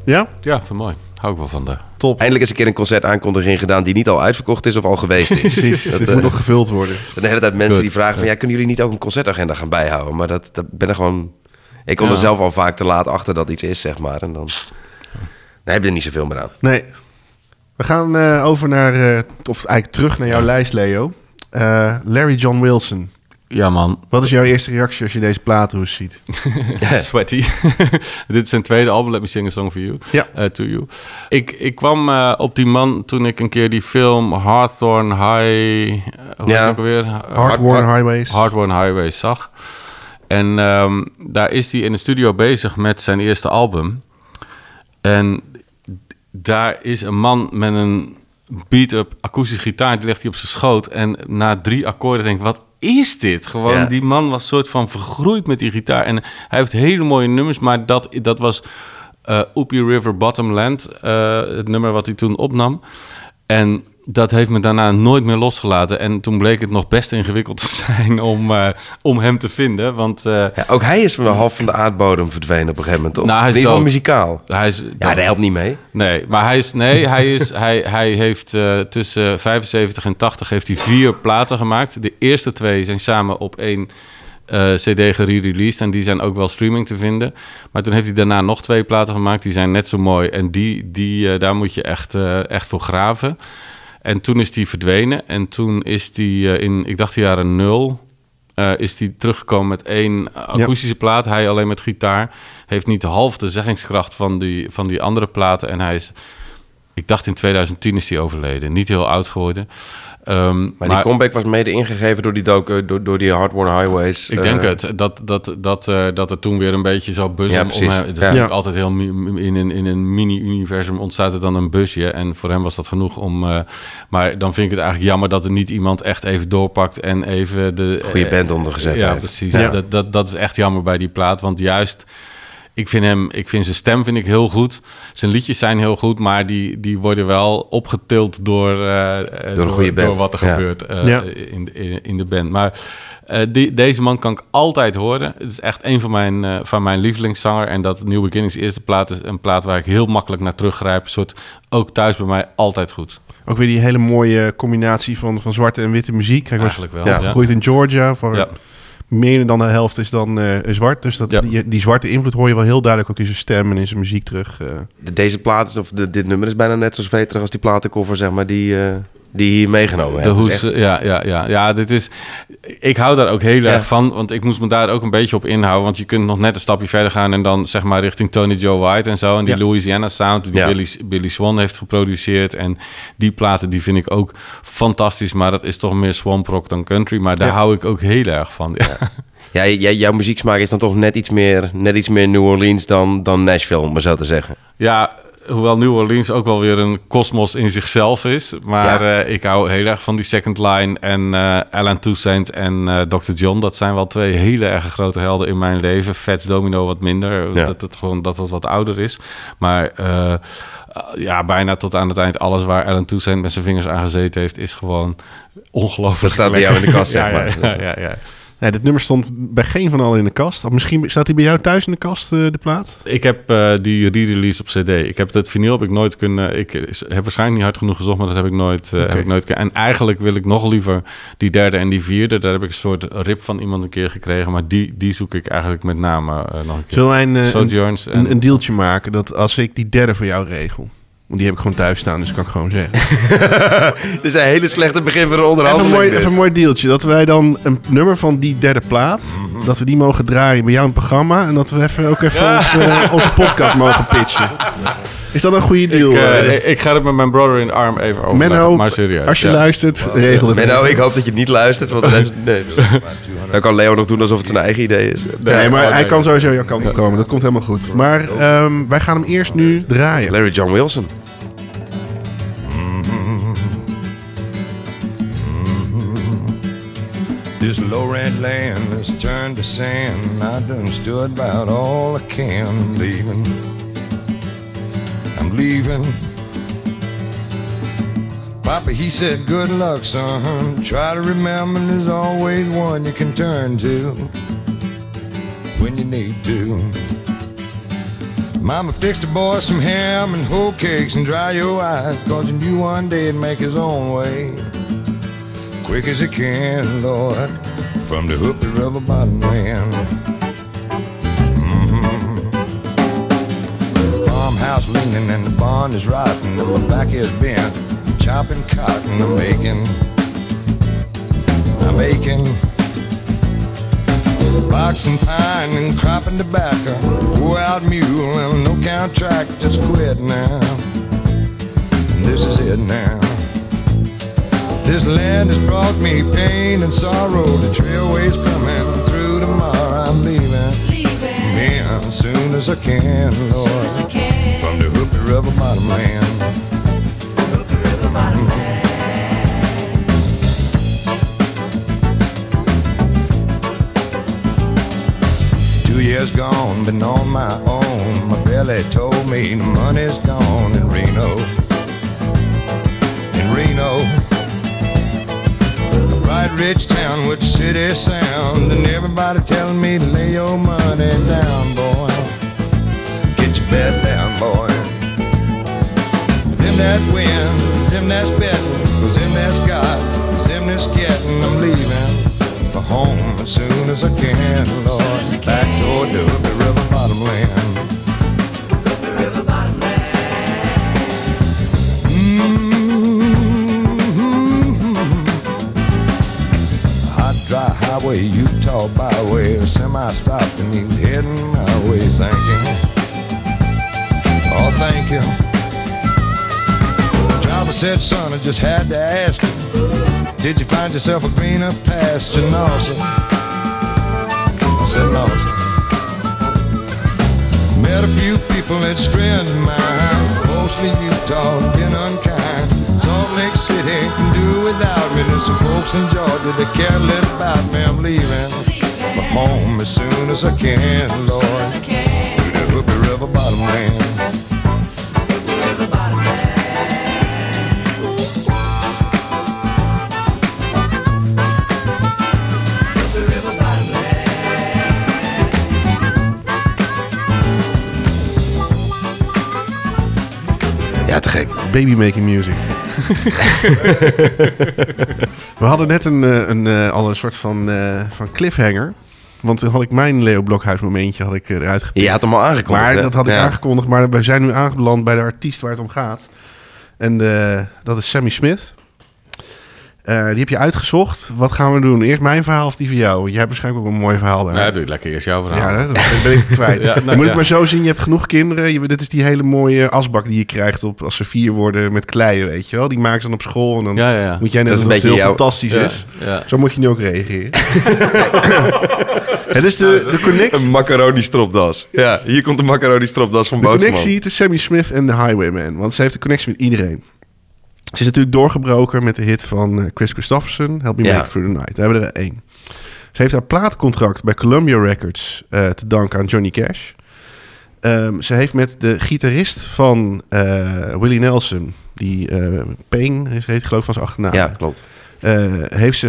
Ja? Ja, het mooi. Hou ik wel van de... Top. Eindelijk eens een keer een concertaankondiging gedaan die niet al uitverkocht is of al geweest is. <laughs> Precies. Dat, Dit eh, moet nog gevuld worden. er zijn de hele tijd mensen die vragen van... Ja, kunnen jullie niet ook een concertagenda gaan bijhouden? Maar dat, dat ben er gewoon... Ik kom Ja. er zelf al vaak te laat achter dat iets is, zeg maar. En dan, dan heb je er niet zoveel meer aan. Nee. We gaan eh, over naar, eh, of eigenlijk terug naar jouw lijst, Leo. Eh, Larry John Wilson. Ja, man. Wat is jouw eerste reactie als je deze plaathoes ziet? <laughs> Sweaty. <laughs> Dit is zijn tweede album, Let Me Sing a Song for You. Ja. eh, to You. Ik, ik kwam eh, op die man toen ik een keer die film Hawthorne High... Uh, hoe Ja. ook? Hard-worn Highways. Hardworn Highways zag. En ehm, daar is hij in de studio bezig met zijn eerste album. En daar is een man met een beat-up akoestische gitaar. Die legt hij op zijn schoot. En na drie akkoorden denk ik, wat is dit? Gewoon, Ja. die man was soort van vergroeid met die gitaar. En hij heeft hele mooie nummers, maar dat, dat was Oopie River Bottomland. eh, het nummer wat hij toen opnam. En dat heeft me daarna nooit meer losgelaten. En toen bleek het nog best ingewikkeld <laughs> te zijn om, eh, om hem te vinden. Want eh, Ja, ook hij is wel half van de aardbodem verdwenen op een gegeven moment, toch? Nou, hij is in ieder geval muzikaal. hij is... Ja, dat helpt niet mee. Nee, maar hij is... Nee, hij, is, <laughs> hij, hij heeft eh, tussen 75 en 80 heeft hij vier platen gemaakt. De eerste twee zijn samen op één eh, cd gerereleased. En die zijn ook wel streaming te vinden. Maar toen heeft hij daarna nog twee platen gemaakt. Die zijn net zo mooi. En die, die, daar moet je echt, echt voor graven. En toen is die verdwenen. En toen is die eh, in, ik dacht de jaren nul... eh, is die teruggekomen met één akoestische plaat. Hij alleen met gitaar. Heeft niet half de zeggingskracht van die, van die andere platen. En hij is, ik dacht in 2010 is hij overleden. Niet heel oud geworden. Ehm, Maar, die comeback was mede ingegeven door die, docu, door, door die Hardworn Highways. ik eh, denk het, dat, dat, dat, eh, dat er toen weer een beetje zo buzzen Ja, om precies. hem. Het is Ja. natuurlijk altijd heel... In een, in een mini-universum ontstaat er dan een busje. En voor hem was dat genoeg om... eh, maar dan vind ik het eigenlijk jammer dat er niet iemand echt even doorpakt... en even de... Goede eh, band ondergezet Ja, heeft. precies. Ja. Dat, dat, dat is echt jammer bij die plaat. Want juist... Ik vind hem, ik vind zijn stem vind ik heel goed. Zijn liedjes zijn heel goed, maar die, die worden wel opgetild door, eh, eh, Door band. door wat er Ja. gebeurt eh, Ja. in, in, in de band. Maar eh, die, deze man kan ik altijd horen. Het is echt een van mijn, eh, van mijn lievelingszanger. En dat New Beginnings eerste plaat is een plaat waar ik heel makkelijk naar teruggrijp. Een soort, ook thuis bij mij altijd goed. Ook weer die hele mooie combinatie van, van zwarte en witte muziek. Was Eigenlijk wel. Ja, Ja. opgegroeid in Georgia, Ja. Meer dan de helft is dan eh, zwart. Dus dat, Ja. die, die zwarte invloed hoor je wel heel duidelijk ook in zijn stem en in zijn muziek terug. eh. de- deze plaat, is, of de, dit nummer is bijna net zo zweterig als die platencover, zeg maar, die, eh, die hier meegenomen De hoes, echt- ja, ja, ja, ja, dit is. Ik hou daar ook heel Ja. erg van, want ik moest me daar ook een beetje op inhouden. Want je kunt nog net een stapje verder gaan en dan zeg maar richting Tony Joe White en zo. En die Ja. Louisiana Sound die Ja. Billy, Billy Swan heeft geproduceerd. En die platen die vind ik ook fantastisch, maar dat is toch meer swamp rock dan country. Maar daar hou ik ook heel erg van. Ja. <laughs> Jouw muzieksmaak is dan toch net iets meer, net iets meer New Orleans dan, dan Nashville, om maar zo te zeggen. Ja, hoewel New Orleans ook wel weer een kosmos in zichzelf is. Maar Ja. eh, ik hou heel erg van die Second Line en eh Alan Toussaint en eh Dr. John. Dat zijn wel twee hele erg grote helden in mijn leven. Fats Domino wat minder, Ja. dat het gewoon dat het wat ouder is. Maar ja, bijna tot aan het eind alles waar Alan Toussaint met zijn vingers aan gezeten heeft, is gewoon ongelooflijk. Dat staat bij jou in de kast, <laughs> zeg maar. Ja, ja, ja, ja. Ja, dit nummer stond bij geen van allen in de kast. Of misschien staat hij bij jou thuis in de kast, eh, de plaat? Ik heb eh, die re-release op CD. Ik heb het vinyl heb ik nooit kunnen. Ik heb waarschijnlijk niet hard genoeg gezocht, maar dat heb ik nooit. Oké. heb ik nooit en eigenlijk wil ik nog liever die derde en die vierde. Daar heb ik een soort rip van iemand een keer gekregen, maar die, die zoek ik eigenlijk met name nog een keer. Zullen wij een, een, Sojourns en een, een deeltje maken dat als ik die derde voor jou regel... Want die heb ik gewoon thuis staan, dus kan ik gewoon zeggen. <laughs> Dit is een hele slechte begin van een Even een, onderhandeling. mooi, even een mooi deeltje. Dat wij dan een nummer van die derde plaat... dat we die mogen draaien bij jou in het programma... en dat we even, ook even eh, onze podcast mogen pitchen. Is dat een goede deal? ik, eh, eh? ik, ik ga het met mijn brother in arm even over. Menno, maar serieus. als je ja. luistert, regel het. Menno, ik hoop dat je niet luistert, want de rest, <laughs> nee, dan kan Leo nog doen alsof het zijn eigen idee is. Nee, maar oh, hij nee. kan sowieso jouw kant op komen. Dat komt helemaal goed. Maar ehm, wij gaan hem eerst nu draaien. Larry John Wilson. This low red land has turned to sand. I done stood about all I can. I'm leaving. I'm leaving. Papa, he said, good luck, son. Try to remember there's always one you can turn to when you need to. Mama fixed the boy some ham and whole cakes and dry your eyes, cause you knew one day he'd make his own way. Quick as he can, Lord, from the Hoopie River bottom land. Mhm. Farmhouse leaning and the barn is rotten, and my back is bent from chopping cotton. I'm aching, I'm aching. Boxing pine and cropping tobacco. Pour out mule and no count track, just quit now. This is it now. This land has brought me pain and sorrow. The trailway's coming through tomorrow. I'm leaving. Leaving. as soon as I can, Lord. Soon as I can. From the Hoopie River bottom land. Mm-hmm. Two years gone, been on my own. My belly told me the money's gone in Reno. In Reno. Bright rich town with city sound. And everybody telling me to lay your money down, boy. Get your bet down, boy. Them that wins, them that's betting, cause them that's got, them that's getting, I'm leaving for home as soon as I can, Lord. Back toward the River bottom land. Highway, Utah byway, a semi stopped and he's heading my way. Thank you. Oh, thank you. The driver said, son, I just had to ask you. Did you find yourself a greener pasture? No, sir. I said, no, sir. Met a few people that's friends of mine. Mostly Utah, been unkind. Salt Lake City can do without me. There's some folks in Georgia that care a little about me. I'm leaving for home as soon as I can, Lord. Baby making music. <laughs> We hadden net een, eh, een, eh, al een soort van, eh, van cliffhanger. Want toen had ik mijn Leo Blokhuis momentje had ik, eruit gepikt. Je had hem al aangekondigd. Maar hè? dat had ik Ja. aangekondigd. Maar we zijn nu aangebeland bij de artiest waar het om gaat. En eh, dat is Sammy Smith. Eh, die heb je uitgezocht. Wat gaan we doen? Eerst mijn verhaal of die van jou? Jij hebt waarschijnlijk ook een mooi verhaal daar. Ja, doe het lekker eerst jouw verhaal. Ja, dan ben ik het kwijt. <laughs> Ja, je nou, moet ja. het maar zo zien. Je hebt genoeg kinderen. Je, dit is die hele mooie asbak die je krijgt op, als ze vier worden met kleien, weet je wel. Die maken ze dan op school. En dan Ja, ja, ja. moet jij net Dat is dat een het heel fantastisch Ja, is. ja. Zo moet je nu ook reageren. <laughs> het is de, de connectie. Een macaroni stropdas. Ja, hier komt de macaroni stropdas van De Bootsman. connectie tussen Sammy Smith en de Highwayman. Want ze heeft een connectie met iedereen. Ze is natuurlijk doorgebroken met de hit van eh, Chris Christopherson. Help Me Ja. Make It Through the Night. Daar hebben we er één. Ze heeft haar plaatcontract bij Columbia Records eh, te danken aan Johnny Cash. Ehm, ze heeft met de gitarist van eh, Willie Nelson... die eh Payne is, heet geloof ik van zijn achternaam... Ja, klopt. heeft ze,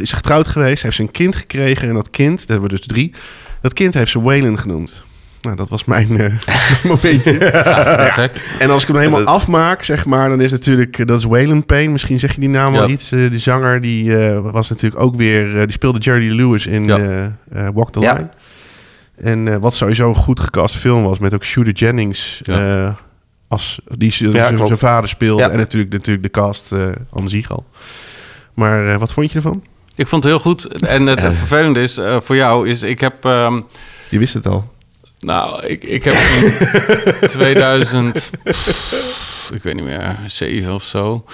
is ze getrouwd geweest, heeft ze een kind gekregen. En dat kind, dat hebben we dus drie... dat kind heeft ze Waylon genoemd. Nou, dat was mijn eh, <laughs> momentje. En als ik hem helemaal dat- afmaak, zeg maar, dan is natuurlijk, eh, dat is Waylon Payne. Misschien zeg je die naam wel Ja. iets. Eh, die zanger, die eh, was natuurlijk ook weer, eh, die speelde Jerry Lewis in eh, eh, Walk the Ja. Line. En eh, wat sowieso een goed gecast film was, met ook Shooter Jennings eh, als die zijn vader speelde. En natuurlijk, natuurlijk de cast uh, aan Ziegal. Maar eh, wat vond je ervan? Ik vond het heel goed. En het <laughs> vervelende is eh, voor jou, is ik heb... ehm, Je wist het al. Nou, ik, ik heb in <laughs> 2000, pff, ik weet niet meer, 7 of zo,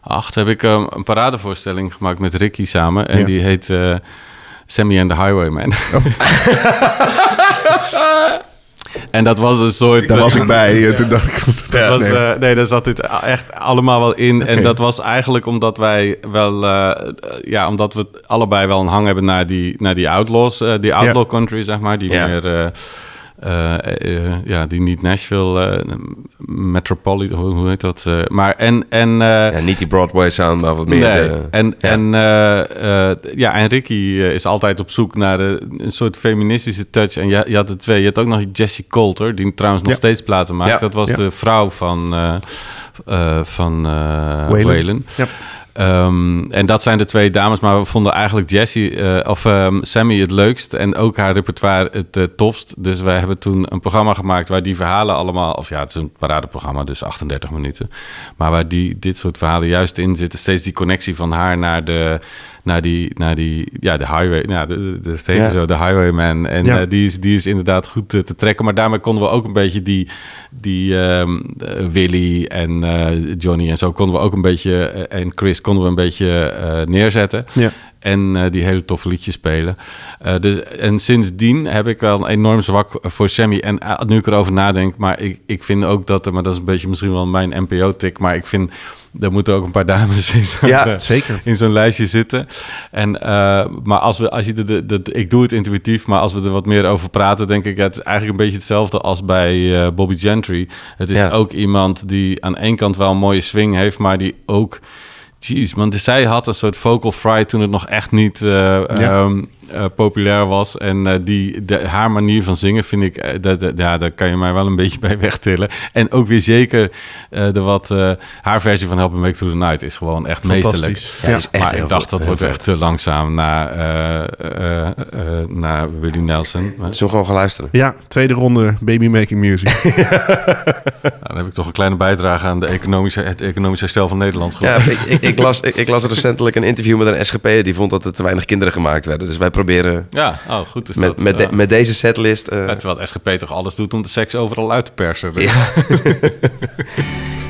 8, heb ik um, een paradevoorstelling gemaakt met Ricky samen. En Ja. die heet eh, Sammy and the Highwayman. <laughs> en dat was een soort... Daar was eh, ik bij. en Toen dacht ik... dat was, nee. eh, nee, daar zat dit echt allemaal wel in. En dat was eigenlijk omdat wij wel... eh, eh, ja, omdat we allebei wel een hang hebben naar die, naar die outlaws. eh, die outlaw country, zeg maar. Die Ja. meer... eh, eh, ja, die niet Nashville eh, Metropolitan, hoe, hoe heet dat? eh, maar en en eh, Ja, niet die Broadway sound, maar wat meer Nee, de... en, ja. en, eh, eh, ja, en Ricky is altijd op zoek naar de, een soort feministische touch. En je, je had er twee. Je had ook nog die Jessie Coulter, die trouwens nog Ja. steeds platen maakt. Ja. Dat was Ja. de vrouw van, eh eh, van eh Waylon. Waylon. Ehm, en dat zijn de twee dames, maar we vonden eigenlijk Jessie eh, of ehm, Sammy het leukst en ook haar repertoire het eh, tofst. Dus wij hebben toen een programma gemaakt waar die verhalen allemaal, of ja, het is een paradeprogramma, dus 38 minuten, maar waar die dit soort verhalen juist in zitten. Steeds die connectie van haar naar de, naar die, naar die, ja, de highway, de, de, de, het heette Ja. zo, de highwayman. En Ja. eh, die, is, die is inderdaad goed eh, te trekken, maar daarmee konden we ook een beetje die, die eh, Willy en Johnny en zo konden we ook een beetje, en Chris konden we een beetje neerzetten. Ja. En die hele toffe liedjes spelen. Dus, en sindsdien heb ik wel een enorm zwak voor Sammy. En nu ik erover nadenk, maar ik, ik vind ook dat, maar dat is een beetje misschien wel mijn NPO-tik, maar ik vind, er moeten ook een paar dames in zo'n, Ja, eh, zeker. in zo'n lijstje zitten. En, eh, maar als we, als je de, de, de- ik doe het intuïtief, maar als we er wat meer over praten, denk ik, ja, het is eigenlijk een beetje hetzelfde als bij eh, Bobby Gentry. Het is Ja. ook iemand die aan één kant wel een mooie swing heeft, maar die ook. Jeez, want zij had een soort vocal fry toen het nog echt niet eh, ehm, eh, populair was. En eh, die, de, haar manier van zingen vind ik, eh, dat, dat- ja, daar kan je mij wel een <laughs> beetje bij wegtillen. En ook weer zeker eh, de wat, eh, haar versie van Help Me Make Through the Night is gewoon echt meesterlijk. Ja, is echt maar ik dacht dat wordt echt te langzaam na, eh, eh, eh, na Willie Nelson. We gewoon gaan luisteren? Ja, tweede ronde Baby Making Music. <laughs> nou, dan heb ik toch een kleine bijdrage aan de economische, het economisch herstel van Nederland Ja, geleverd. ik, ik, ik las, ik, ik las recentelijk een interview met een SGP'er die vond dat er te weinig kinderen gemaakt werden. Dus wij proberen Ja, oh, goed is met, dat. met, Ja. de- met deze setlist... eh, Ja, terwijl SGP toch alles doet om de seks overal uit te persen. Dus. Ja. <laughs>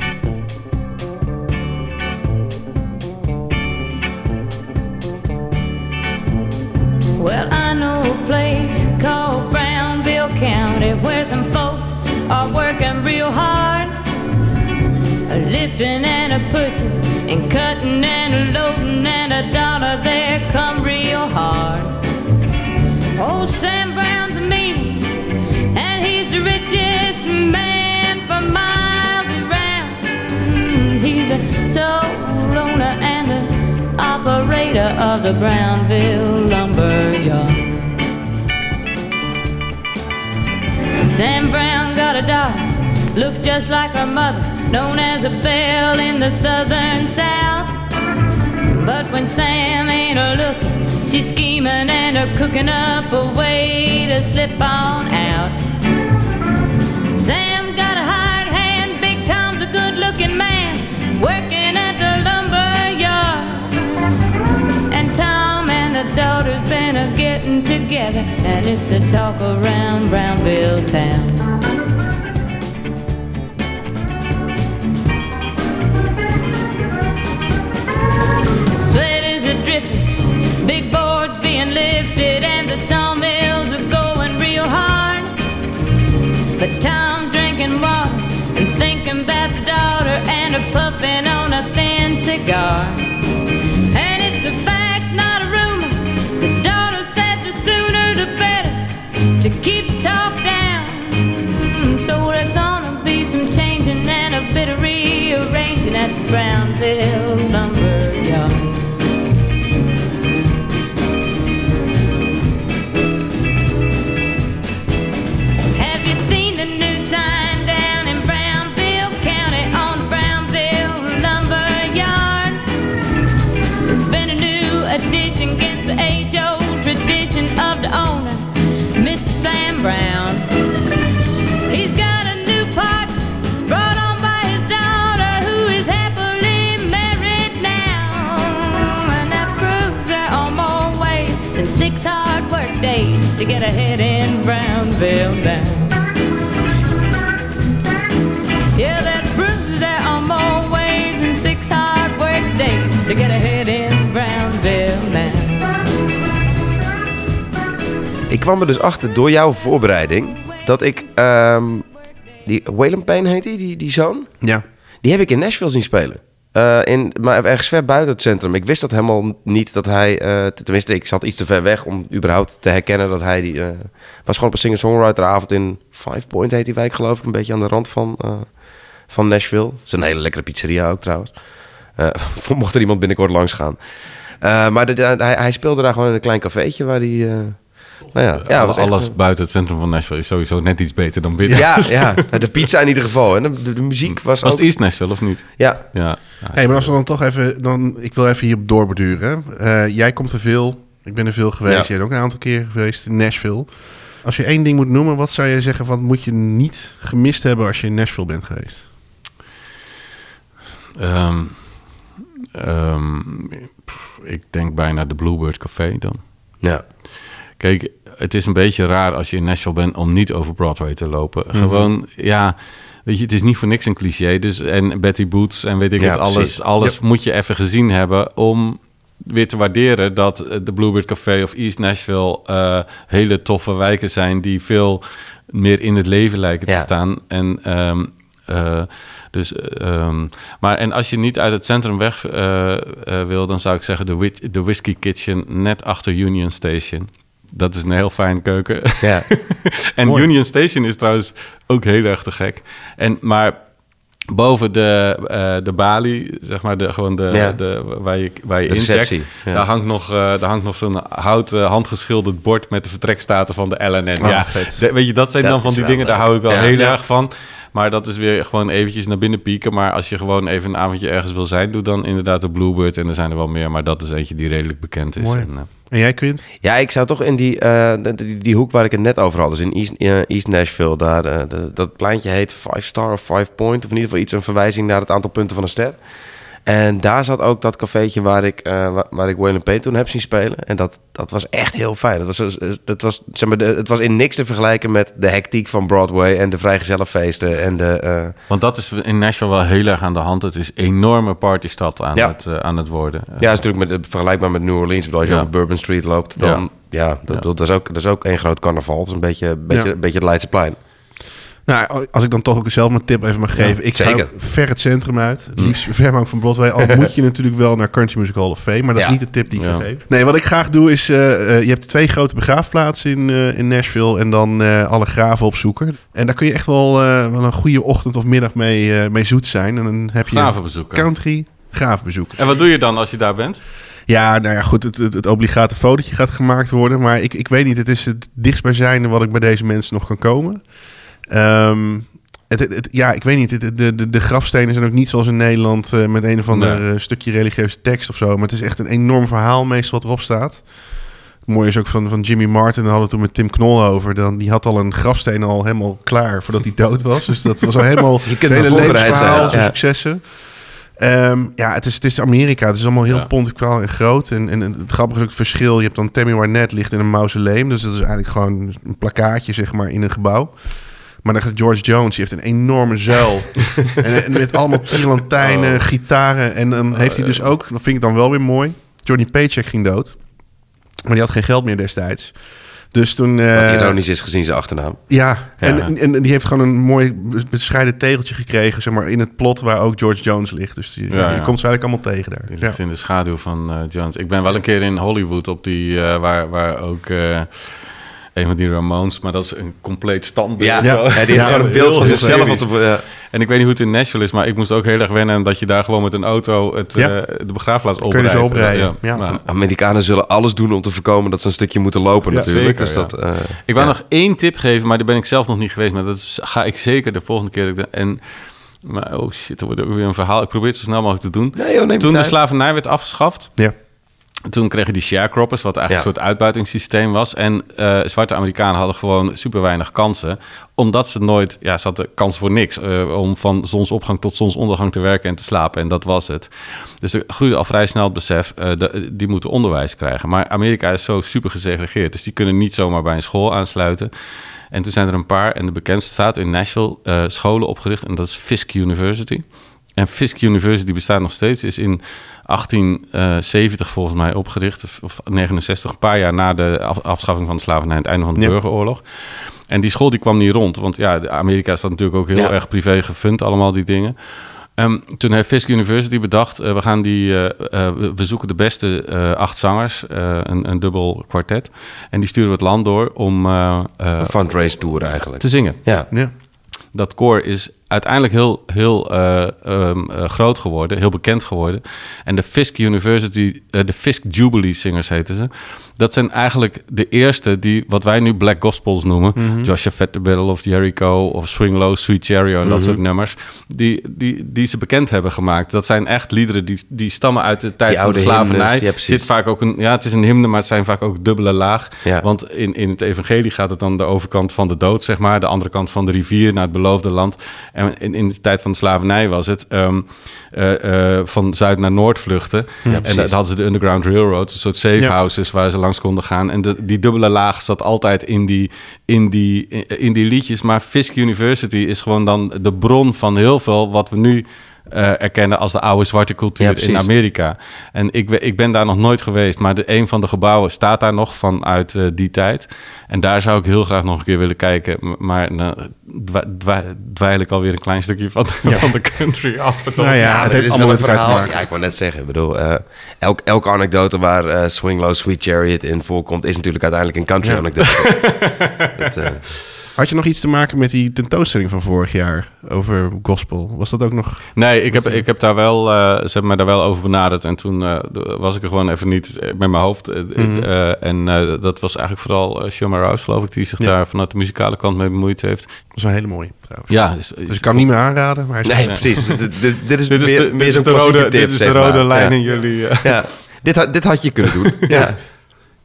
operator of the Brownville lumber yard. Sam Brown got a daughter, looked just like her mother, known as a belle in the southern south. But when Sam ain't a looking, she's scheming and a cooking up a way to slip on out. Sam got a hired hand, Big Tom's a good looking man, working getting together, and it's a talk around Brownville town. Sweat is a dripping, big boards being lifted, and the sawmills are going real hard. But drinking water and thinking about the daughter and a puffing on a thin cigar. Brownville six hard work days to get ahead in Brownville now. Yeah, that proves there are more ways than six hard work days to get ahead in Brownville now. Ik kwam er dus achter door jouw voorbereiding dat ik... ehm die Waylon Payne heet die, die, die zoon? Ja. Die heb ik in Nashville zien spelen. Eh, in, maar ergens ver buiten het centrum. Ik wist dat helemaal niet dat hij... eh, tenminste, ik zat iets te ver weg om überhaupt te herkennen dat hij... Die, eh, was gewoon op een singer-songwriteravond in Five Point heet die wijk geloof ik. Een beetje aan de rand van, van Nashville. Het is een hele lekkere pizzeria ook trouwens. <laughs> Mocht er iemand binnenkort langs gaan. Maar hij, hij speelde daar gewoon in een klein cafeetje waar hij... nou ja, ja was alles buiten het centrum van Nashville is sowieso net iets beter dan binnen. ja, <laughs> ja, de pizza in ieder geval. En de, de, de muziek was, Was ook... het East Nashville of niet? Ja, Ja. ja Hey, maar als we dan toch even... Dan, ik wil even hierop doorbeduren. Eh, jij komt er veel. Ik ben er veel geweest. Ja. Jij bent ook een aantal keer geweest in Nashville. Als je één ding moet noemen, wat zou je zeggen... wat moet je niet gemist hebben als je in Nashville bent geweest? Ehm, ehm, pff, ik denk bijna de Bluebird Café dan. ja. Kijk, het is een beetje raar als je in Nashville bent om niet over Broadway te lopen. Mhm. Gewoon, ja, weet je, het is niet voor niks een cliché. Dus, en Betty Boots en weet ik Ja, het, alles, precies. alles moet je even gezien hebben om weer te waarderen dat eh, de Bluebird Café of East Nashville eh, hele toffe wijken zijn die veel meer in het leven lijken te staan. En ehm, eh, dus, eh, ehm, maar en als je niet uit het centrum weg wil, dan zou ik zeggen de, de Whiskey Kitchen net achter Union Station. Dat is een heel fijn keuken. Ja. <laughs> en Mooi. Union Station is trouwens ook heel erg te gek. En, maar boven de, eh, de balie, zeg maar, de, gewoon de, Ja. de, waar je, waar je ja. daar hangt nog, eh, daar hangt nog zo'n houten handgeschilderd bord met de vertrekstaten van de LNN. Oh, ja, de- weet je, dat zijn Dat dan van die dingen, daar hou ik wel heel erg van. Maar dat is weer gewoon eventjes naar binnen pieken. Maar als je gewoon even een avondje ergens wil zijn, doe dan inderdaad de Bluebird. En er zijn er wel meer, maar dat is eentje die redelijk bekend is. Mooi. En, eh, En jij, Quint? Ja, ik zou toch in die, eh, die, die hoek waar ik het net over had, dus in East, eh, East Nashville, daar, de- dat pleintje heet Five Star of Five Point, of in ieder geval iets, een verwijzing naar het aantal punten van een ster. En daar zat ook dat cafeetje waar ik, eh, waar, ik Waylon toen heb zien spelen. En dat, dat was echt heel fijn. Dat was, eh, dat was, zeg maar, de, het was in niks te vergelijken met de hectiek van Broadway en de vrijgezellenfeesten en de... eh, Want dat is in Nashville wel heel erg aan de hand. Het is een enorme partystad aan, Ja. het, eh, aan het worden. Ja, dat is natuurlijk met, vergelijkbaar met New Orleans. Ik bedoel, Als je Ja. over Bourbon Street loopt, dan... Ja, dat, Ja. Dat, is ook, dat is ook één groot carnaval. Het is een beetje, beetje, Ja. een beetje het Leidseplein. Nou, als ik dan toch ook zelf mijn tip even mag geven. ik ga ver het centrum uit. Het liefst ver van Broadway. Al <laughs> moet je natuurlijk wel naar Country Music Hall of Fame. Maar dat is niet de tip die ik Ja. geven. Nee, wat ik graag doe is... eh, eh, je hebt twee grote begraafplaatsen in, eh, in Nashville. En dan alle graven opzoeken. En daar kun je echt wel, wel een goede ochtend of middag mee, mee zoet zijn. En dan heb je country graafbezoek. En wat doe je dan als je daar bent? Ja, nou ja, goed, het, het, het obligate fotootje gaat gemaakt worden. Maar ik, ik weet niet, het is het dichtstbijzijnde wat ik bij deze mensen nog kan komen. Ehm, het, het, het- ja, ik weet niet, het- de, de, de grafstenen zijn ook niet zoals in Nederland... eh, met een of ander Nee. eh, stukje religieuze tekst of zo. Maar het is echt een enorm verhaal meestal wat erop staat. Het mooie is ook van, van Jimmy Martin, daar hadden we toen met Tim Knol over. Dan, die had al een grafsteen al helemaal klaar voordat hij dood was. Dus dat was al <laughs> helemaal Je kunt hele wel voorbereid zijn, levensverhaal, zijn ja. successen. Ehm, ja, het is, het is Amerika. Het is allemaal heel Ja. pontificaal en groot. En, en het grappige is ook het verschil. Je hebt dan Tammy Wynette ligt in een mausoleum. Dus dat is eigenlijk gewoon een plakkaatje, zeg maar, in een gebouw. Maar dan gaat George Jones, die heeft een enorme zuil. <laughs> en, en met allemaal tierlantijnen, Oh. gitaren. En dan heeft hij dus ook, dat vind ik dan wel weer mooi... Johnny Paycheck ging dood. Maar die had geen geld meer destijds. Dus toen... Wat eh, ironisch is gezien zijn achternaam. ja, Ja. En, en die heeft gewoon een mooi bescheiden tegeltje gekregen, zeg maar, in het plot waar ook George Jones ligt. Dus die, Ja, komt ze eigenlijk allemaal tegen daar. Die Ja. ligt in de schaduw van eh, Jones. Ik ben wel een keer in Hollywood op die, eh, waar, waar ook een van die Ramones, maar dat is een compleet standbeeld. Ja, ja. die heeft gewoon een beeld van zichzelf. Op de. En ik weet niet hoe het in Nashville is, maar ik moest ook heel erg wennen dat je daar gewoon met een auto het, Ja. eh, de begraafplaats Kun je zo oprijden, ja. maar- Amerikanen zullen alles doen om te voorkomen dat ze een stukje moeten lopen Ja, natuurlijk. zeker, dus ja. dat, eh, Ik wou ja. nog één tip geven, maar daar ben ik zelf nog niet geweest. Maar dat is, ga ik zeker de volgende keer. dat ik de- En, maar oh shit, er wordt ook weer een verhaal. Ik probeer het zo snel mogelijk te doen. Nee, joh, neem Toen de slavernij werd afgeschaft, Ja. Toen kreeg je die sharecroppers, wat eigenlijk Ja. een soort uitbuitingssysteem was. En eh, zwarte Amerikanen hadden gewoon super weinig kansen. Omdat ze nooit, ja, ze hadden kans voor niks. eh, om van zonsopgang tot zonsondergang te werken en te slapen. En dat was het. Dus er groeide al vrij snel het besef, de- die moeten onderwijs krijgen. Maar Amerika is zo super gesegregeerd. Dus die kunnen niet zomaar bij een school aansluiten. En toen zijn er een paar, en de bekendste staat in Nashville, scholen opgericht. En dat is Fisk University. En Fisk University bestaat nog steeds. Is in 1870 volgens mij opgericht. of- Of 69, een paar jaar na de af- afschaffing van de slavernij... en het einde van de Ja. burgeroorlog. En die school die kwam niet rond. Want ja, de Amerika is dat natuurlijk ook heel Ja. erg privé gefund, allemaal die dingen. Ehm, toen heeft Fisk University bedacht, eh, we, gaan die, eh, eh, we- zoeken de beste eh, acht zangers, eh, een, een dubbel kwartet. En die sturen we het land door om Een fundraise tour eigenlijk. te zingen. Ja. Ja. Dat koor is uiteindelijk heel, heel eh, ehm, eh, groot geworden, heel bekend geworden. En de Fisk University, eh, de Fisk Jubilee Singers heten ze. Dat zijn eigenlijk de eerste die, wat wij nu Black Gospels noemen. Joshua Fett, The Battle of Jericho of Swing Low, Sweet Cherry en dat soort nummers. Die, die, die ze bekend hebben gemaakt. Dat zijn echt liederen die, die stammen uit de tijd Die van de slavernij. ja. Zit vaak ook een, ja, het is een hymne, maar het zijn vaak ook dubbele laag. Ja. Want in, in het evangelie gaat het dan de overkant van de dood, zeg maar. De andere kant van de rivier naar het beloofde land. En in, in de tijd van de slavernij was het ehm, eh, eh, van zuid naar noord vluchten. en dat hadden ze de Underground Railroad, een soort safe Ja. houses waar ze langs konden gaan. En de, die dubbele laag zat altijd in die, in, die, in die liedjes. Maar Fisk University is gewoon dan de bron van heel veel wat we nu... eh, erkennen als de oude zwarte cultuur in Amerika. En ik, ik ben daar nog nooit geweest, maar de, een van de gebouwen staat daar nog vanuit eh, die tijd. En daar zou ik heel graag nog een keer willen kijken. Maar nou, dwa- dweil ik alweer een klein stukje van, van de country af. Het Nou ja, het heeft is allemaal wel met een elkaar te verhaal. maken. Ja, ik wou net zeggen. Ik bedoel, eh, elk, elke anekdote waar eh Swing Low, Sweet Chariot in voorkomt... is natuurlijk uiteindelijk een country Ja. anekdote. <laughs> Dat, eh, Had je nog iets te maken met die tentoonstelling van vorig jaar over gospel? Was dat ook nog... Nee, ik heb, ik heb daar wel, eh, ze hebben mij daar wel over benaderd. En toen eh, was ik er gewoon even niet eh, met mijn hoofd. Eh, Mhm. en eh, dat was eigenlijk vooral uh, Shoma Rouse, geloof ik, die zich Ja. daar vanuit de muzikale kant mee bemoeid heeft. Dat is wel een hele mooie trouwens. Ja, is, Dus ik kan hem niet meer aanraden, maar hij is nee, precies. <laughs> Dit, is Dit is meer, de, meer dit is zo'n de klassieke rode, tip, dit is de rode maar. lijn Ja. in jullie... eh. Ja, dit, had, dit had je kunnen doen. <laughs> ja.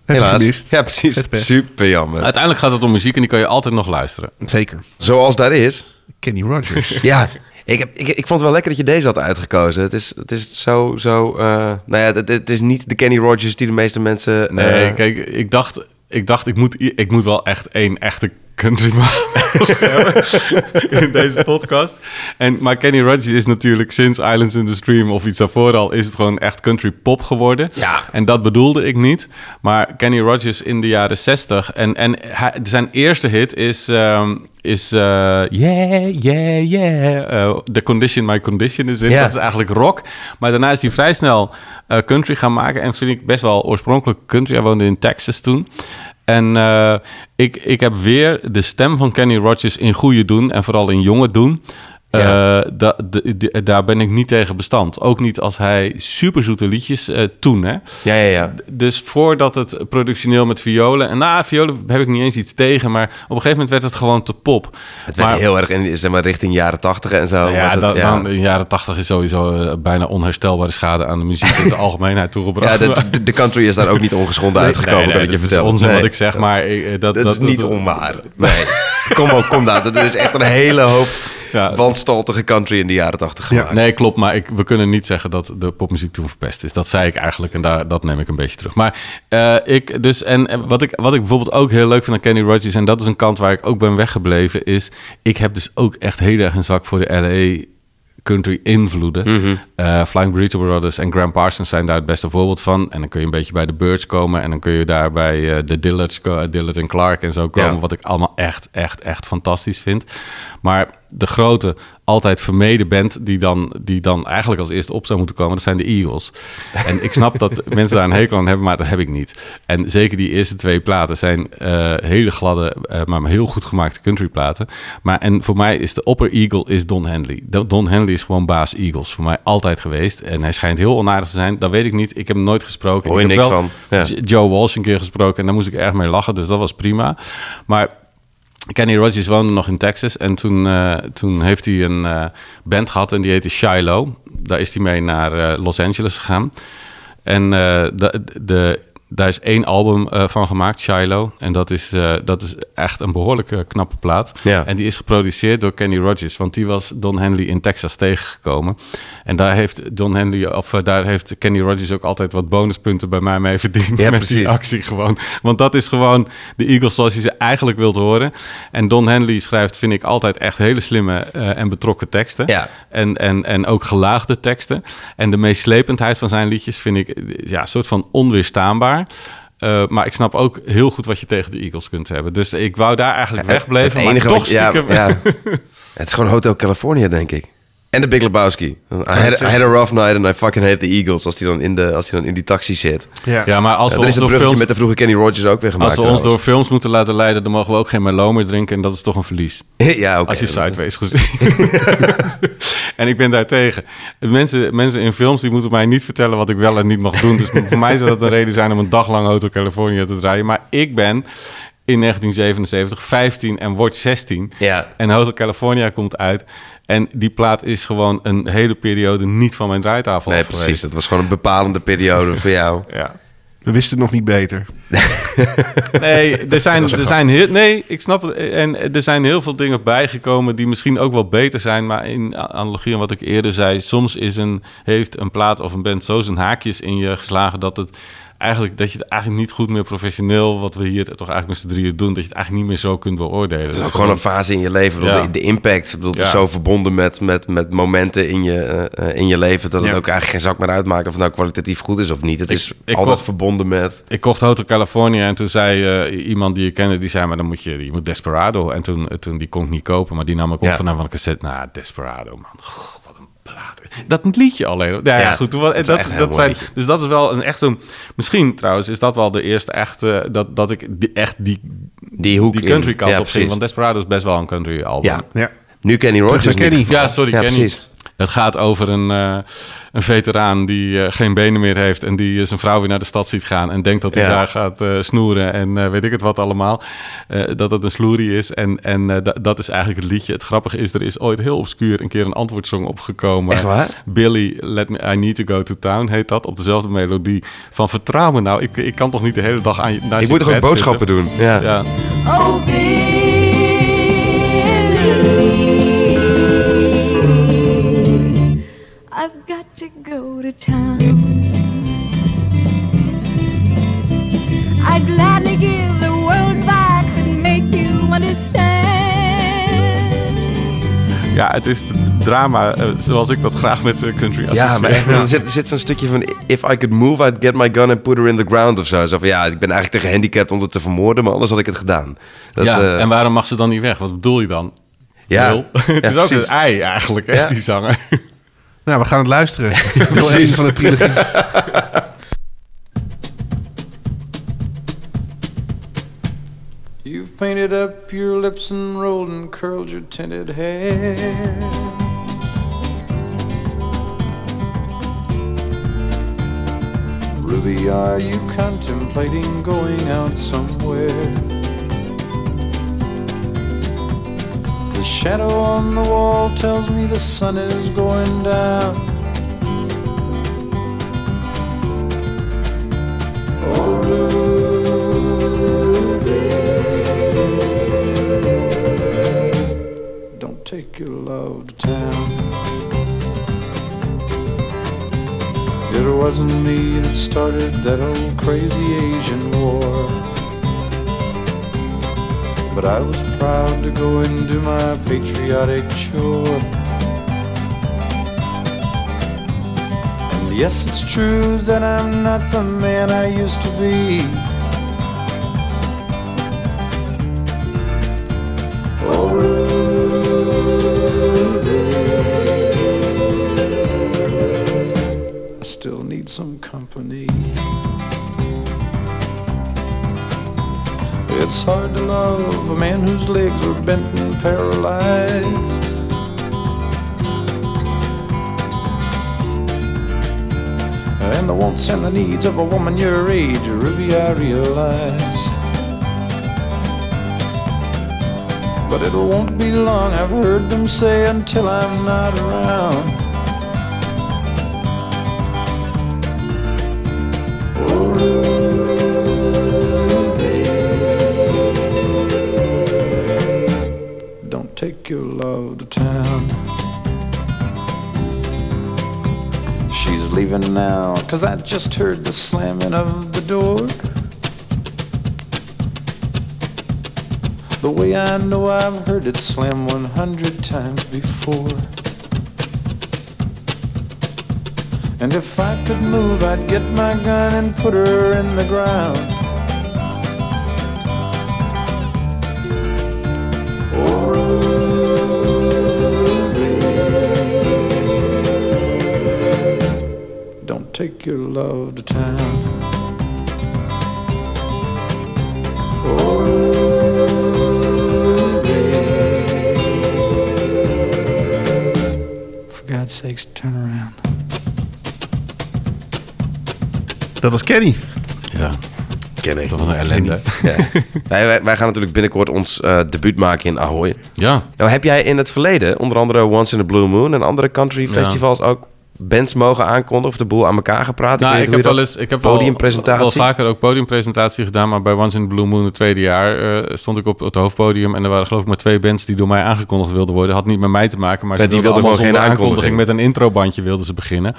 Helaas. Ja, precies. Super jammer. Uiteindelijk gaat het om muziek en die kan je altijd nog luisteren. Zeker. Zoals daar is. Kenny Rogers. <laughs> Ja, ik, heb, ik, ik vond het wel lekker dat je deze had uitgekozen. Het is, het is zo... zo eh, nou ja, het, het is niet de Kenny Rogers die de meeste mensen... Nee, eh, kijk, ik dacht, ik, dacht ik, moet, ik moet wel echt één echte countryman <laughs> <laughs> in deze podcast. En, maar Kenny Rogers is natuurlijk sinds Islands in the Stream of iets daarvoor al... is het gewoon echt country pop geworden. Ja. En dat bedoelde ik niet. Maar Kenny Rogers in de jaren 60 en, en hij, zijn eerste hit is... ehm, is eh, yeah, yeah, yeah. Eh, The Condition My Condition is in. Dat is eigenlijk rock. Maar daarna is hij vrij snel eh, country gaan maken. En vind ik best wel oorspronkelijk country. Hij woonde in Texas toen. En eh, ik, ik heb weer de stem van Kenny Rogers in goede doen. En vooral in jonge doen. Ja. Eh, da- de- de- daar ben ik niet tegen bestand. Ook niet als hij superzoete liedjes eh toen. Hè? Ja, ja, ja. Dus voordat het productioneel met violen... En nou, violen heb ik niet eens iets tegen. Maar op een gegeven moment werd het gewoon te pop. Het werd Maar- heel erg in, zeg maar, richting jaren tachtig en zo. ja, was het, dan, ja. dan in jaren tachtig is sowieso eh, bijna onherstelbare schade aan de muziek in de <laughs> algemeenheid Ja, toegebracht. de, de, de country is daar ook niet ongeschonden uitgekomen, Nee, kan ik je dat vertellen. is onzin wat ik zeg, maar dat, Dat, is niet onwaar. Nee. Kom op, kom daar. Er is echt een hele hoop Ja. wanstaltige country in de jaren tachtig gemaakt. Nee, klopt, maar ik, we kunnen niet zeggen dat de popmuziek toen verpest is. Dat zei ik eigenlijk en daar, dat neem ik een beetje terug. Maar eh, ik dus, en wat ik, wat ik bijvoorbeeld ook heel leuk vind aan Kenny Rogers, en dat is een kant waar ik ook ben weggebleven, is ik heb dus ook echt heel erg een zwak voor de LA country invloeden. Eh, Flying Burrito Brothers en Graham Parsons zijn daar het beste voorbeeld van. En dan kun je een beetje bij de Birds komen en dan kun je daar bij eh, de Dillards, ko- Dillard en Clark en zo komen, Ja. wat ik allemaal echt, echt, echt fantastisch vind. Maar de grote, altijd vermeden band die dan, die dan eigenlijk als eerste op zou moeten komen, dat zijn de Eagles. En ik snap dat <laughs> mensen daar een hekel aan hebben, maar dat heb ik niet. En zeker die eerste twee platen zijn eh, hele gladde, eh, maar heel goed gemaakte countryplaten. Maar en voor mij is de opper Eagle is Don Henley. Don- Henley is gewoon baas Eagles, voor mij altijd geweest. En hij schijnt heel onaardig te zijn, dat weet ik niet. Ik heb hem nooit gesproken. Hoor je ik heb niks wel van. Ja. Joe Walsh een keer gesproken en daar moest ik erg mee lachen, dus dat was prima. Maar Kenny Rogers woonde nog in Texas en toen, eh, toen heeft hij een eh, band gehad en die heette Shiloh. Daar is hij mee naar eh, Los Angeles gegaan. En de, daar is één album eh, van gemaakt, Shiloh. En dat is, eh, dat is echt een behoorlijk eh, knappe plaat. Ja. En die is geproduceerd door Kenny Rogers, want die was Don Henley in Texas tegengekomen. En daar heeft Don Henley, of eh, daar heeft Kenny Rogers ook altijd wat bonuspunten bij mij mee verdiend. Ja, <laughs> met precies. die actie gewoon. Want dat is gewoon de Eagles zoals je ze eigenlijk wilt horen. En Don Henley schrijft, vind ik, altijd echt hele slimme en betrokken teksten. Ja. En, en, en ook gelaagde teksten. En de meeslependheid van zijn liedjes vind ik ja, een soort van onweerstaanbaar. Eh, maar ik snap ook heel goed wat je tegen de Eagles kunt hebben. Dus ik wou daar eigenlijk wegbleven. Maar toch je- ja, stiekem... ja. <laughs> Het is gewoon Hotel California, denk ik. En de Big Lebowski. I had, I had a rough night and I fucking hate the Eagles. Als hij dan in, de, als die dan in die taxi zit. Ja. Ja, maar als Ja, we is door films, met de vroege Kenny Rogers ook weer gemaakt. als we ons door films moeten laten leiden, dan mogen we ook geen Merlot meer drinken. En dat is toch een verlies. <laughs> ja, oké. Als je dat- Sideways gezien. <laughs> en ik ben daar tegen. Mensen, mensen in films die moeten mij niet vertellen wat ik wel en niet mag doen. Dus voor mij zou dat een reden zijn om een dag lang Hotel California te draaien. Maar ik ben in 1977 15 en word 16. Ja. En Hotel California komt uit. En die plaat is gewoon een hele periode niet van mijn draaitafel Nee, precies. geweest. Dat was gewoon een bepalende periode voor jou. <laughs> Ja. We wisten het nog niet beter. <laughs> Nee, er zijn, er zijn heel, nee, ik snap het. En er zijn heel veel dingen bijgekomen die misschien ook wel beter zijn. Maar in analogie aan wat ik eerder zei, soms is een, heeft een plaat of een band zo zijn haakjes in je geslagen dat het eigenlijk dat je het eigenlijk niet goed meer professioneel, wat we hier toch eigenlijk met z'n drieën doen, dat je het eigenlijk niet meer zo kunt beoordelen. Het is ook gewoon een fase in je leven. Ik bedoel, Ja. de, de impact bedoel, is zo verbonden met, met, met momenten in je, eh, eh, in je leven... dat het Ja. ook eigenlijk geen zak meer uitmaakt of het nou kwalitatief goed is of niet. Het is ik altijd kocht- verbonden met... Ik kocht Hotel California en toen zei eh, iemand die je kende, die zei, maar dan moet je, je moet Desperado. En toen, toen die kon ik niet kopen, maar die nam ik op vanaf van een cassette. Nou, Desperado, man. Goh, plaat. Dat liedje alleen. Ja, ja, goed. dat, dat zijn, liedje. dus dat is wel een echt zo'n... Misschien trouwens is dat wel de eerste echte... Dat, dat ik die, echt die, Die hoek die in. country kant Ja, op ging. precies. Want Desperado is best wel een country album. Ja. Ja. Nu Kenny Rogers. in Kenny. Ja, sorry, Ja, Kenny. precies. Het gaat over een, eh, een veteraan die eh, geen benen meer heeft... en die zijn vrouw weer naar de stad ziet gaan... en denkt dat hij Ja. daar gaat eh, snoeren en eh, weet ik het wat allemaal. Eh, dat het een sloerie is. En, en eh, da- dat is eigenlijk het liedje. Het grappige is, er is ooit heel obscuur een keer een antwoordsong opgekomen. Echt waar? Billy, Let Me, I Need To Go To Town heet dat. Op dezelfde melodie van Vertrouw me nou. Ik, ik kan toch niet de hele dag aan je Ik moet toch ook boodschappen zitten? doen? Ja. Ja. Oh, got to go to town. I'd gladly give the world if I could make you understand. ja, het is het drama eh, zoals ik dat graag met eh, country Ja, associeer. maar echt, er zit, zit zo'n stukje van... If I could move, I'd get my gun and put her in the ground of zo. Zo van, ja, ik ben eigenlijk te gehandicapt om het te vermoorden... maar anders had ik het gedaan. Dat, ja, eh, en waarom mag ze dan niet weg? Wat bedoel je dan? Ja. Wil? <laughs> het Ja, is ook precies. een ei eigenlijk, hè, Ja. die zanger. Nou, we gaan het luisteren. <laughs> Deel één van de trilogie. You've painted up your lips and rolled and curled your tinted hair. Ruby, are you contemplating going out somewhere? The shadow on the wall tells me the sun is going down. Oh, Ruby, don't take your love to town. It wasn't me that started that old crazy Asian war. But I was proud to go and do my patriotic chore. And yes, it's true that I'm not the man I used to be. Oh, I still need some company. It's hard to love a man whose legs are bent and paralyzed. And the wants and the needs of a woman your age, Ruby, I realize. But it won't be long, I've heard them say, until I'm not around. Leaving now, cause I just heard the slamming of the door. The way I know I've heard it slam 100 times before. And if I could move, I'd get my gun and put her in the ground. Take your love to town. Oh. For God's sakes, turn around. Dat was Kenny. Ja, Ken ik. dat was een ellende. Ja. wij, wij, wij gaan natuurlijk binnenkort ons eh, debuut maken in Ahoy. Ja, Nou, heb jij in het verleden, onder andere Once in a Blue Moon en andere country Ja. festivals ook bands mogen aankondigen of de boel aan elkaar gepraat? nou, ik niet heb wel je eens, ik heb wel, podiumpresentatie. wel vaker ook podiumpresentatie gedaan, maar bij Once in the Blue Moon het tweede jaar eh, stond ik op het hoofdpodium en er waren geloof ik maar twee bands die door mij aangekondigd wilden worden. Had niet met mij te maken, maar ze die wilden wilden allemaal gewoon geen aankondiging aankondiging. met een introbandje wilden ze beginnen.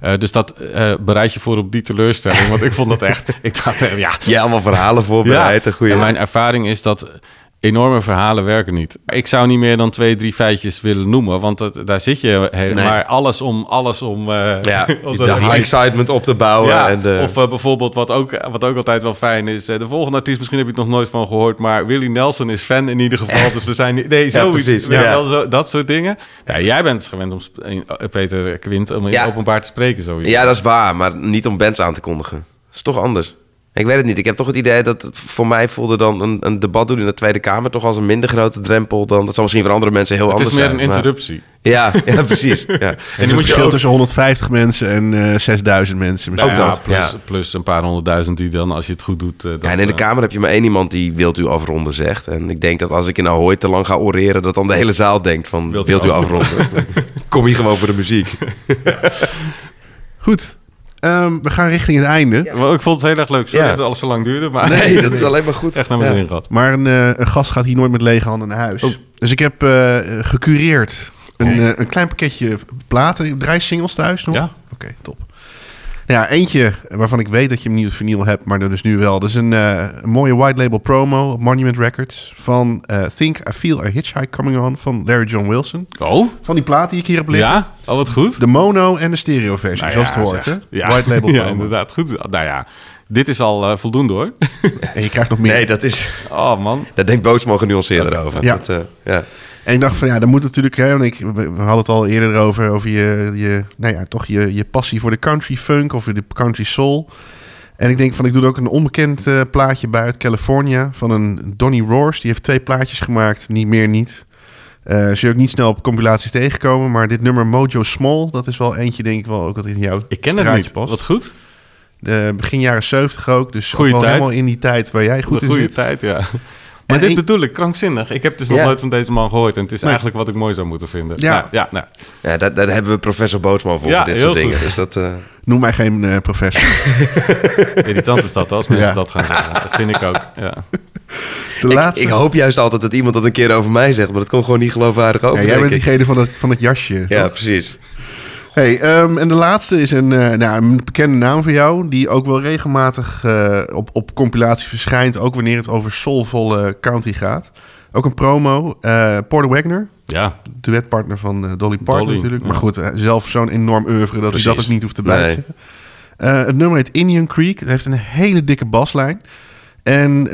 Eh, dus dat eh, bereid je voor op die teleurstelling. Want ik vond dat echt... <laughs> Ik dacht, ja, Ja, allemaal verhalen voorbereid. goede... en mijn ervaring is dat enorme verhalen werken niet. Ik zou niet meer dan twee, drie feitjes willen noemen, want dat, daar zit je helemaal. Nee. Maar alles om, alles om. eh, ja, <laughs> de dat- excitement op te bouwen. ja, en de... of eh, bijvoorbeeld wat ook, wat ook altijd wel fijn is. eh, de volgende artiest, misschien heb je het nog nooit van gehoord, maar Willie Nelson is fan in ieder geval. Dus we zijn niet. Nee, <laughs> zoiets. ja. wel, zo, dat soort dingen. Ja, jij bent gewend om Peter Quint om in openbaar te spreken, sowieso. Ja, dat is waar, maar niet om bands aan te kondigen. Dat is toch anders. Ik weet het niet. Ik heb toch het idee dat het voor mij voelde dan een, een debat doen in de Tweede Kamer toch als een minder grote drempel dan. Dat zal misschien voor andere mensen heel het anders is meer zijn. een maar- interruptie. Ja, ja, precies. Ja. <laughs> En het moet je verschil ook- tussen 150 mensen en eh 6000 mensen. Nou misschien. ja, dat, plus, ja. plus een paar honderdduizend die dan, als je het goed doet. eh, dat, Ja, en in de eh, Kamer heb je maar één iemand die wilt u afronden zegt. En ik denk dat als ik in Ahoy te lang ga oreren, dat dan de hele zaal denkt van Wilt wilt, u u afronden? <laughs> Kom hier gewoon voor de muziek. <laughs> Goed, Ehm, we gaan richting het einde. Maar ik vond het heel erg leuk. Sorry Ja. dat alles zo lang duurde. Maar Nee, <laughs> dat is alleen maar goed. echt naar mijn Ja. zin gehad. Maar een, eh, een gast gaat hier nooit met lege handen naar huis. Oh. Dus ik heb eh, gecureerd een, eh, een klein pakketje platen. Draai singles thuis nog? Ja. Oké, top. Ja, eentje waarvan ik weet dat je hem niet op vinyl hebt, maar dus nu wel. Dat is een, eh, een mooie white label promo op Monument Records van eh, Think I Feel a Hitchhike Coming On van Larry John Wilson. Oh? Van die plaat die ik hier heb liggen. Ja? Oh, wat goed. De mono en de stereo versie, Nou zoals ja, het hoort. zeg. Hè? Ja. White label <laughs> Ja, promo. inderdaad. Goed. Nou ja, dit is al eh, voldoende hoor. <laughs> En je krijgt nog meer. Nee, dat is... Oh man. Daar denkt Bootsman genuanceerder over. Ja. Dat, eh, ja. En ik dacht van ja, dan moet natuurlijk, hè, want ik, we, we hadden het al eerder over, over je, je, nou ja, toch je, je passie voor de country funk of de country soul. En ik denk van, ik doe er ook een onbekend eh, plaatje bij uit California van een Donnie Roars. Die heeft twee plaatjes gemaakt, niet meer niet. Eh zul je ook niet snel op compilaties tegenkomen, maar dit nummer Mojo Small, dat is wel eentje denk ik wel ook wat in jouw Ik ken het niet. past. Wat goed. De, begin jaren 70 ook, dus Goeie tijd. helemaal in die tijd waar jij goed in goede zit. tijd, ja. Maar En dit bedoel ik, krankzinnig. Ik heb dus nog Ja. nooit van deze man gehoord. En het is Nee. eigenlijk wat ik mooi zou moeten vinden. Ja. Nou, ja, nou. Ja, daar, daar hebben we professor Bootsman voor, Ja, voor dit soort dingen. goed. Dus dat, eh, Noem mij geen eh, professor. <laughs> Irritant is dat als mensen Ja. dat gaan zeggen. Dat vind ik ook. Ja. De ik, laatste. ik hoop juist altijd dat iemand dat een keer over mij zegt, maar dat komt gewoon niet geloofwaardig over. ja, jij bent diegene van het, van het jasje. Ja, toch? precies. Hey, ehm, en de laatste is een, eh, nou, een bekende naam voor jou, die ook wel regelmatig eh, op, op compilatie verschijnt, ook wanneer het over soulvolle country gaat. Ook een promo, eh Porter Wagner, ja. duetpartner van Dolly Parton Dolly, natuurlijk. ja. Maar goed, zelf zo'n enorm oeuvre dat Precies. hij dat ook niet hoeft te blijven Nee. het nummer heet Indian Creek. Het heeft een hele dikke baslijn. En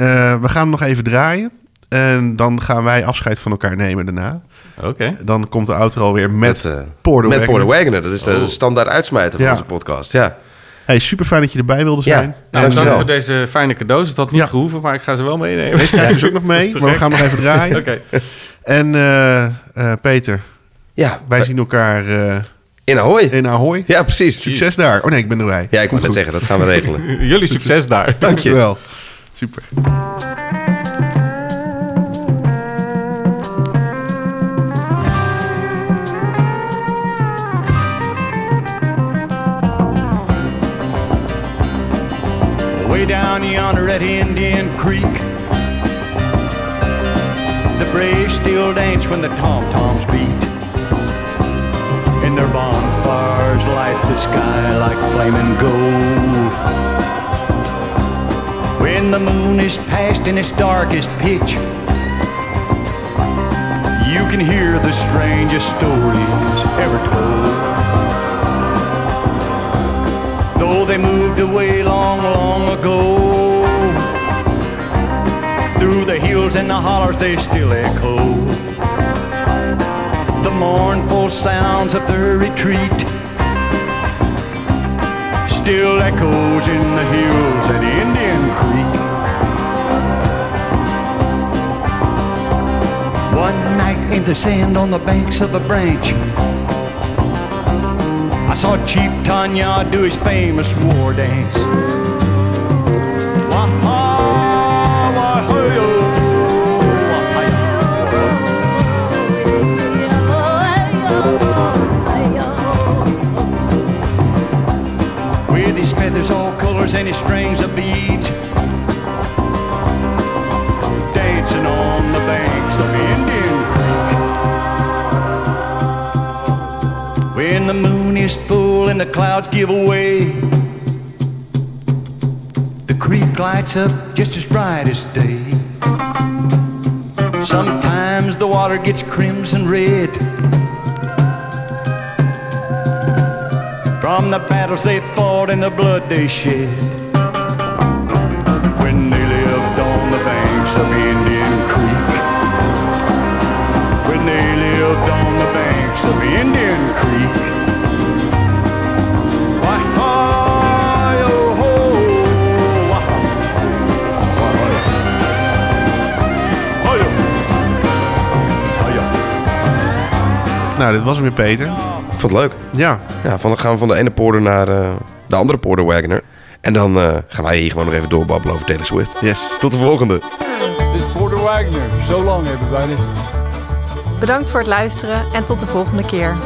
we gaan hem nog even draaien. En dan gaan wij afscheid van elkaar nemen daarna. Oké. Dan komt de outro weer met, Met, eh, Porter met Wagner. Porter. Dat is de Oh. standaard uitsmijter van Ja. onze podcast. Ja. Hey, super fijn dat je erbij wilde Ja. zijn. Nou, En, bedankt Dankjewel. voor deze fijne cadeaus. Het had niet Ja. gehoeven, maar ik ga ze wel meenemen. Deze krijg je dus ook nog mee, <laughs> maar we gaan nog even draaien. <laughs> Oké. En eh, eh, Peter, ja, wij zien elkaar eh, in Ahoy. in Ahoy. Ja, precies. Succes daar. Oh nee, ik ben erbij. Ja, ik moet goed. zeggen, dat gaan we regelen. <laughs> Jullie succes daar. Dank je. Dankjewel. Super. Down yonder at Indian Creek. The braves still dance when the tom-toms beat. And their bonfires light the sky like flaming gold. When the moon is past in its darkest pitch, you can hear the strangest stories ever told. Though they moved away long, long ago. Through the hills and the hollers they still echo. The mournful sounds of their retreat. still echoes in the hills at Indian Creek. One night in the sand on the banks of a branch, I saw Chief Tanya do his famous war dance. With his feathers all colors and his strings of beads, full and the clouds give away, the creek lights up just as bright as day. Sometimes the water gets crimson red. from the battles they fought and the blood they shed. When they lived on the banks of Indian Creek. When they lived on the banks of Indian Nou, dit was hem weer, Peter. Ik vond het leuk. Ja. Ja, van, dan gaan we van de ene poorder naar eh, de andere poorder Wagoner. En dan eh, gaan wij hier gewoon nog even doorbabbelen over Taylor Swift. Yes. Tot de volgende. This is Porter Wagner. So long, everybody. Bedankt voor het luisteren en tot de volgende keer.